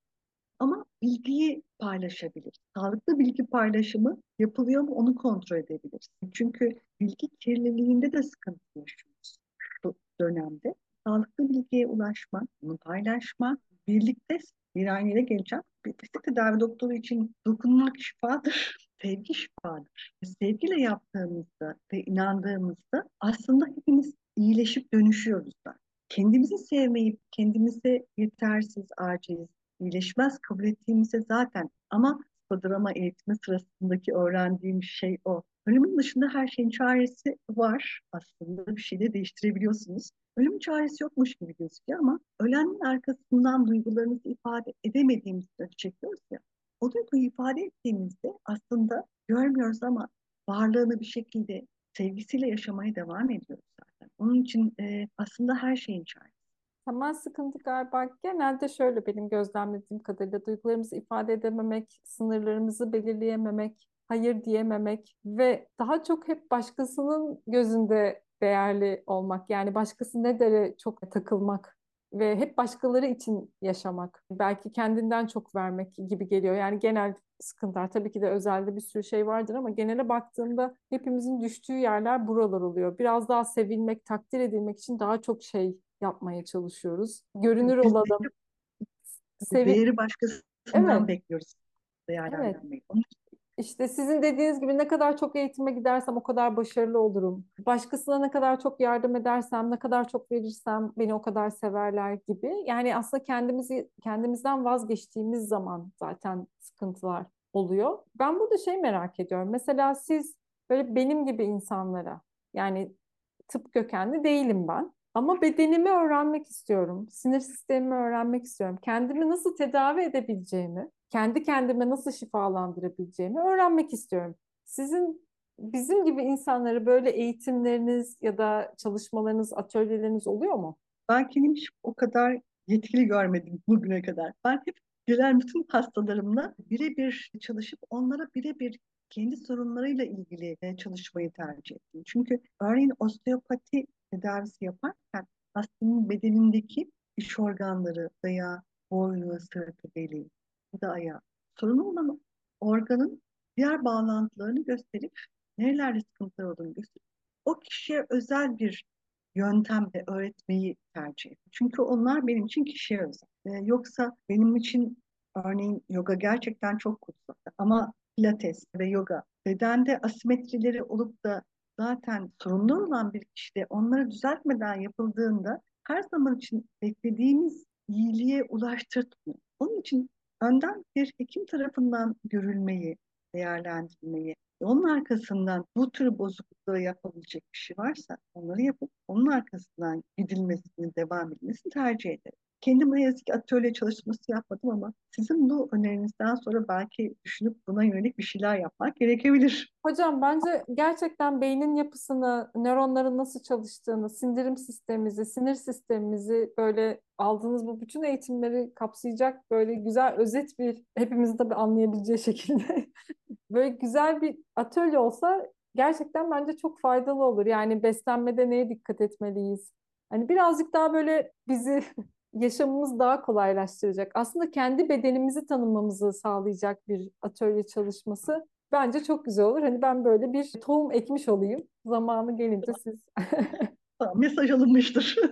Ama bilgiyi paylaşabiliriz. Sağlıklı bilgi paylaşımı yapılıyor mu onu kontrol edebiliriz. Çünkü bilgi kirliliğinde de sıkıntı yaşıyoruz şu dönemde. Sağlıklı bilgiye ulaşmak, bunu paylaşmak, birlikte bir aynı yere geleceğim. Fizik tedavi doktoru için dokunmak şifadır, sevgi şifadır. Sevgiyle yaptığımızda ve inandığımızda aslında hepimiz iyileşip dönüşüyoruz da. Kendimizi sevmeyi, kendimize yetersiz, aciz, iyileşmez kabul ettiğimizde zaten ama psikodrama eğitimi sırasındaki öğrendiğim şey o. Ölümün dışında her şeyin çaresi var aslında. Bir şey de değiştirebiliyorsunuz. Ölüm çaresi yokmuş gibi gözüküyor ama ölenin arkasından duygularınızı ifade edemediğimizde çekiyoruz ya. O duyguyu ifade ettiğimizde aslında görmüyoruz ama varlığını bir şekilde sevgisiyle yaşamaya devam ediyoruz zaten. Onun için e, aslında her şeyin çaresi. Temel sıkıntı galiba genelde şöyle benim gözlemlediğim kadarıyla duygularımızı ifade edememek, sınırlarımızı belirleyememek, hayır diyememek ve daha çok hep başkasının gözünde değerli olmak. Yani başkası ne dere çok takılmak ve hep başkaları için yaşamak. Belki kendinden çok vermek gibi geliyor. Yani genel sıkıntılar tabii ki de özelde bir sürü şey vardır ama genele baktığında hepimizin düştüğü yerler buralar oluyor. Biraz daha sevilmek, takdir edilmek için daha çok şey yapmaya çalışıyoruz. Görünür olalım. Sevi Değeri başkasından evet. bekliyoruz değerlendirmeyi. Evet. İşte sizin dediğiniz gibi ne kadar çok eğitime gidersem o kadar başarılı olurum. Başkasına ne kadar çok yardım edersem, ne kadar çok verirsem beni o kadar severler gibi. Yani aslında kendimizi kendimizden vazgeçtiğimiz zaman zaten sıkıntılar oluyor. Ben burada şey merak ediyorum. Mesela siz böyle benim gibi insanlara yani tıp kökenli değilim ben. Ama bedenimi öğrenmek istiyorum. Sinir sistemimi öğrenmek istiyorum. Kendimi nasıl tedavi edebileceğimi, kendi kendime nasıl şifalandırabileceğimi öğrenmek istiyorum. Sizin bizim gibi insanları böyle eğitimleriniz ya da çalışmalarınız, atölyeleriniz oluyor mu? Ben kendimi hiç o kadar yetkili görmedim bugüne kadar. Ben hep gelen bütün hastalarımla birebir çalışıp onlara birebir kendi sorunlarıyla ilgili çalışmayı tercih ettim. Çünkü örneğin osteopati tedavisi yaparken hastanın bedenindeki iç organları veya boynu, sırtı, beli da ayağı sorunu olan organın diğer bağlantılarını gösterip nerelerde sıkıntılar olduğunu gösterip o kişiye özel bir yöntemle öğretmeyi tercih ettim. Çünkü onlar benim için kişiye özel. Ee, yoksa benim için örneğin yoga gerçekten çok kutsal ama pilates ve yoga bedende asimetrileri olup da zaten sorunlu olan bir kişide onları düzeltmeden yapıldığında her zaman için beklediğimiz iyiliğe ulaştırtmıyor. Onun için önden bir hekim tarafından görülmeyi, değerlendirmeyi, onun arkasından bu tür bozuklukları yapabilecek bir şey varsa onları yapıp onun arkasından gidilmesini, devam edilmesini tercih ederim. Kendim ne yazık ki atölye çalışması yapmadım ama sizin bu önerinizden sonra belki düşünüp buna yönelik bir şeyler yapmak gerekebilir. Hocam bence gerçekten beynin yapısını, nöronların nasıl çalıştığını, sindirim sistemimizi, sinir sistemimizi böyle aldığınız bu bütün eğitimleri kapsayacak böyle güzel özet bir hepimizin tabii anlayabileceği şekilde böyle güzel bir atölye olsa gerçekten bence çok faydalı olur. Yani beslenmede neye dikkat etmeliyiz? Hani birazcık daha böyle bizi yaşamımız daha kolaylaştıracak. Aslında kendi bedenimizi tanımamızı sağlayacak bir atölye çalışması bence çok güzel olur. Hani ben böyle bir tohum ekmiş olayım. Zamanı gelince siz... Tamam, mesaj alınmıştır.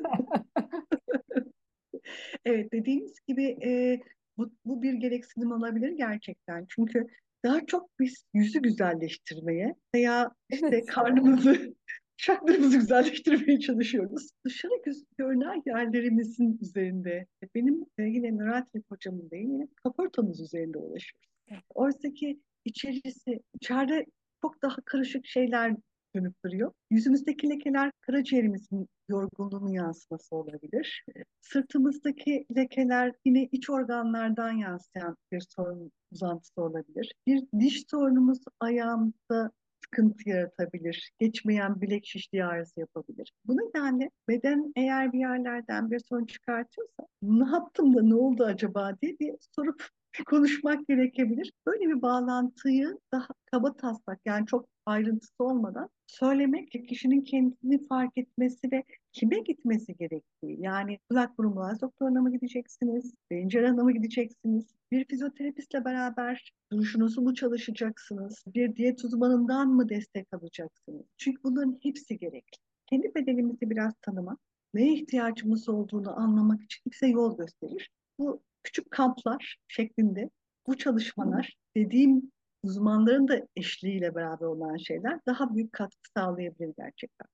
Evet dediğiniz gibi e, bu, bu bir gereksinim olabilir gerçekten. Çünkü daha çok biz yüzü güzelleştirmeye veya işte Evet. karnımızı, şaklarımızı güzelleştirmeye çalışıyoruz. Dışarı görünen yerlerimizin üzerinde, benim e, yine nöral hocamın değil, yine kaportamız üzerinde uğraşıyoruz. Oysa ki içerisi, içeride çok daha karışık şeyler dönüp duruyor. Yüzümüzdeki lekeler karaciğerimizin yorgunluğunun yansıması olabilir. Sırtımızdaki lekeler yine iç organlardan yansıyan bir sorun uzantısı olabilir. Bir diş sorunumuz ayağımızda sıkıntı yaratabilir. Geçmeyen bilek şişliği ağrısı yapabilir. Bu nedenle beden eğer bir yerlerden bir sorun çıkartıyorsa ne yaptım da ne oldu acaba diye bir sorup konuşmak gerekebilir. Böyle bir bağlantıyı daha kaba taslak yani çok ayrıntısı olmadan söylemek kişinin kendini fark etmesi ve kime gitmesi gerektiği. Yani kulak burun boğaz doktoruna mı gideceksiniz? Beyin cerrahına mı gideceksiniz? Bir fizyoterapistle beraber duruşunuzu mu çalışacaksınız? Bir diyet uzmanından mı destek alacaksınız? Çünkü bunların hepsi gerekli. Kendi bedenimizi biraz tanımak, neye ihtiyacımız olduğunu anlamak için bize yol gösterir. Bu küçük kamplar şeklinde bu çalışmalar dediğim uzmanların da eşliğiyle beraber olan şeyler daha büyük katkı sağlayabilir gerçekten.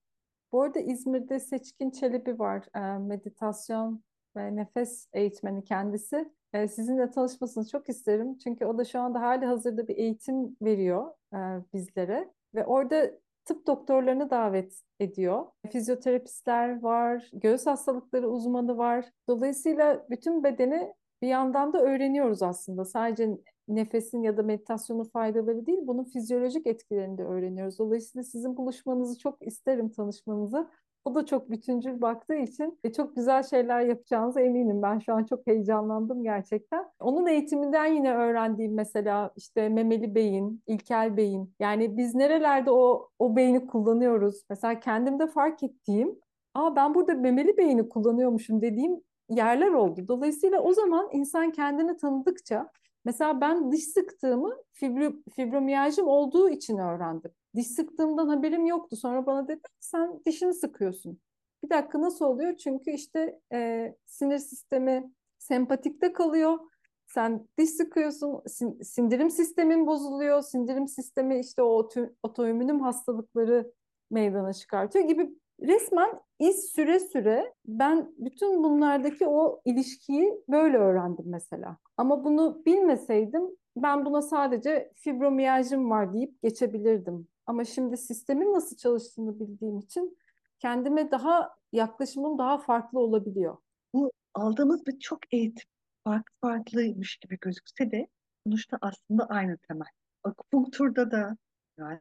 Bu arada İzmir'de Seçkin Çelebi var. E, meditasyon ve nefes eğitmeni kendisi. E, sizinle tanışmasını çok isterim. Çünkü o da şu anda hali hazırda bir eğitim veriyor e, bizlere. Ve orada tıp doktorlarını davet ediyor. Fizyoterapistler var, göğüs hastalıkları uzmanı var. Dolayısıyla bütün bedeni bir yandan da öğreniyoruz aslında. Sadece nefesin ya da meditasyonun faydaları değil, bunun fizyolojik etkilerini de öğreniyoruz. Dolayısıyla sizin buluşmanızı çok isterim, tanışmanızı. O da çok bütüncül baktığı için e, çok güzel şeyler yapacağınıza eminim. Ben şu an çok heyecanlandım gerçekten. Onun eğitiminden yine öğrendiğim mesela işte memeli beyin, ilkel beyin. Yani biz nerelerde o o beyni kullanıyoruz? Mesela kendimde fark ettiğim, aa ben burada memeli beyni kullanıyormuşum dediğim yerler oldu. Dolayısıyla o zaman insan kendini tanıdıkça mesela ben diş sıktığımı fibro, fibromiyajım olduğu için öğrendim. Diş sıktığımdan haberim yoktu. Sonra bana dedi sen dişini sıkıyorsun. Bir dakika nasıl oluyor? Çünkü işte e, sinir sistemi sempatikte kalıyor. Sen diş sıkıyorsun, sin sindirim sistemin bozuluyor. Sindirim sistemi işte o otoimmün hastalıkları meydana çıkartıyor gibi resmen iz süre süre ben bütün bunlardaki o ilişkiyi böyle öğrendim mesela. Ama bunu bilmeseydim ben buna sadece fibromiyajım var deyip geçebilirdim. Ama şimdi sistemin nasıl çalıştığını bildiğim için kendime daha yaklaşımım daha farklı olabiliyor. Bu aldığımız bir çok eğitim farklı farklıymış gibi gözükse de sonuçta aslında aynı temel. Akupunkturda da, yani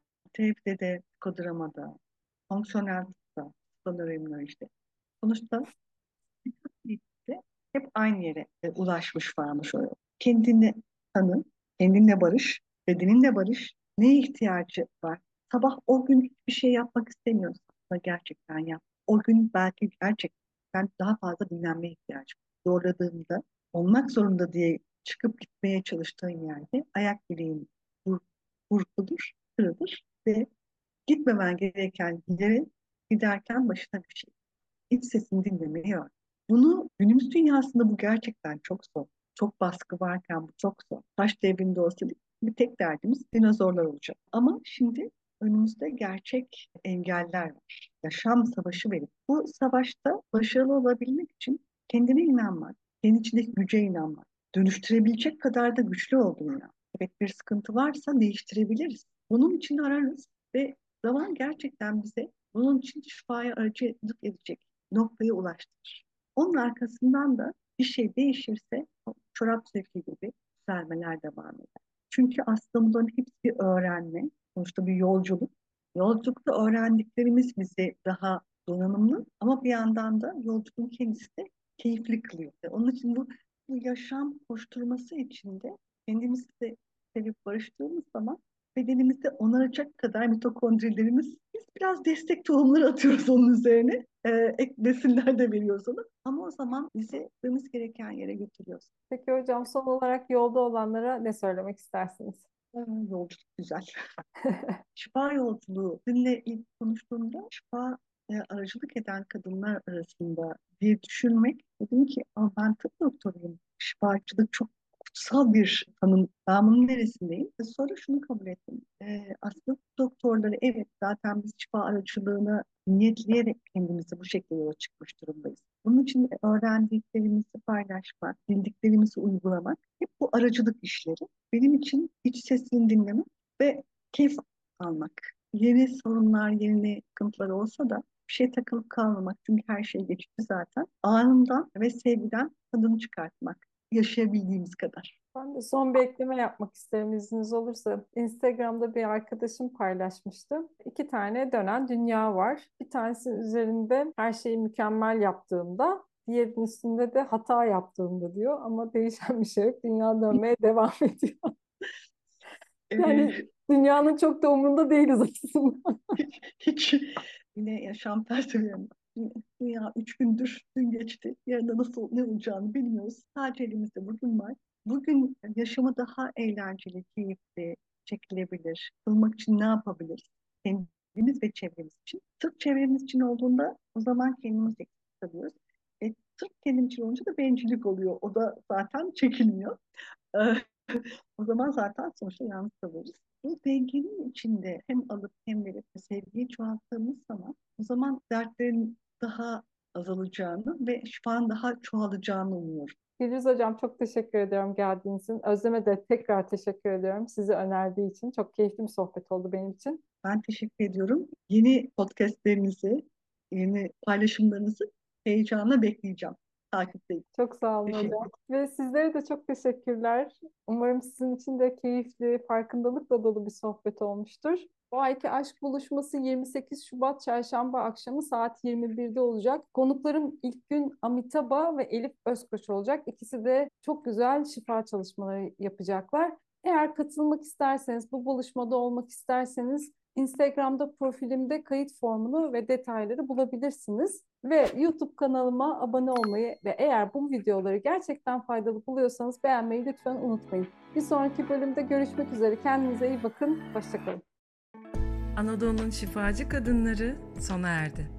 de, psikodramada, fonksiyonel sanırım işte. Sonuçta hep aynı yere e, ulaşmış varmış o. Kendini tanı, kendinle barış, bedeninle barış, neye ihtiyacı var? Sabah o gün hiçbir şey yapmak istemiyorsan da gerçekten yap. O gün belki gerçekten daha fazla dinlenmeye ihtiyacım. Zorladığında olmak zorunda diye çıkıp gitmeye çalıştığın yerde ayak bileğin vur, vurkulur, kırılır ve gitmemen gereken yere giderken başına bir şey. İç sesini dinlemeyi öğren. Bunu günümüz dünyasında bu gerçekten çok zor. Çok baskı varken bu çok zor. Taş devrinde olsa bir tek derdimiz dinozorlar olacak. Ama şimdi önümüzde gerçek engeller var. Yaşam savaşı verip bu savaşta başarılı olabilmek için kendine inanmak, kendi içindeki güce inanmak, dönüştürebilecek kadar da güçlü olduğuna. Evet bir sıkıntı varsa değiştirebiliriz. Bunun için ararız ve zaman gerçekten bize bunun için şifaya aracılık edecek noktaya ulaştırır. Onun arkasından da bir şey değişirse çorap zevki gibi düzelmeler devam eder. Çünkü aslında bunların hepsi bir öğrenme. Sonuçta bir yolculuk. Yolculukta öğrendiklerimiz bizi daha donanımlı ama bir yandan da yolculuğun kendisi de keyifli kılıyor. Onun için bu, bu yaşam koşturması içinde kendimizi de sevip barıştığımız zaman bedenimizde onaracak kadar mitokondrilerimiz biz biraz destek tohumları atıyoruz onun üzerine. Ee, ek besinler de veriyoruz ona. Ama o zaman bizi gitmemiz gereken yere götürüyoruz. Peki hocam son olarak yolda olanlara ne söylemek istersiniz? Ee, yolculuk güzel. şifa yolculuğu. Sizinle ilk konuştuğumda şifa e, aracılık eden kadınlar arasında diye düşünmek dedim ki ben tıp doktoruyum. Şifacılık çok kutsal bir tanım. Bunun neresindeyim? E, sonra şunu kabul ettim. E, aslında doktorları evet zaten biz şifa aracılığını niyetleyerek kendimizi bu şekilde yola çıkmış durumdayız. Bunun için öğrendiklerimizi paylaşmak, bildiklerimizi uygulamak hep bu aracılık işleri. Benim için iç sesini dinlemek ve keyif almak. Yeni sorunlar, yeni sıkıntılar olsa da bir şey takılıp kalmamak. Çünkü her şey geçici zaten. Anından ve sevgiden tadını çıkartmak. Yaşayabildiğimiz kadar. Ben de son bir ekleme yapmak isterim izniniz olursa. Instagram'da bir arkadaşım paylaşmıştı. İki tane dönen dünya var. Bir tanesi üzerinde her şeyi mükemmel yaptığımda, diğerinin üstünde de hata yaptığımda diyor. Ama değişen bir şey yok. Dünya dönmeye devam ediyor. Yani dünyanın çok da umurunda değiliz aslında. hiç, hiç yine yaşam felsefem. Dünya üç gündür, dün geçti. Yarın nasıl ne olacağını bilmiyoruz. Sadece elimizde bugün var. Bugün yaşamı daha eğlenceli, keyifli, çekilebilir. Kılmak için ne yapabiliriz? Kendimiz ve çevremiz için. Sırf çevremiz için olduğunda o zaman kendimiz eksik kalıyoruz. E, sırf kendim için olunca da bencillik oluyor. O da zaten çekilmiyor. O zaman zaten sonuçta yalnız kalırız. Bu dengenin içinde hem alıp hem verip sevgiyi çoğalttığımız zaman o zaman dertlerin daha azalacağını ve şifanın daha çoğalacağını umuyorum. Gülüz Hocam çok teşekkür ediyorum geldiğiniz için. Özlem'e de tekrar teşekkür ediyorum sizi önerdiği için. Çok keyifli bir sohbet oldu benim için. Ben teşekkür ediyorum. Yeni podcastlerinizi, yeni paylaşımlarınızı heyecanla bekleyeceğim. Takipteyim. Çok sağ olun hocam. Ve sizlere de çok teşekkürler. Umarım sizin için de keyifli, farkındalıkla dolu bir sohbet olmuştur. Bu ayki aşk buluşması 28 Şubat Çarşamba akşamı saat 21'de olacak. Konuklarım ilk gün Amitaba ve Elif Özkoç olacak. İkisi de çok güzel şifa çalışmaları yapacaklar. Eğer katılmak isterseniz, bu buluşmada olmak isterseniz Instagram'da profilimde kayıt formunu ve detayları bulabilirsiniz. Ve YouTube kanalıma abone olmayı ve eğer bu videoları gerçekten faydalı buluyorsanız beğenmeyi lütfen unutmayın. Bir sonraki bölümde görüşmek üzere. Kendinize iyi bakın. Hoşçakalın. Anadolu'nun şifacı kadınları sona erdi.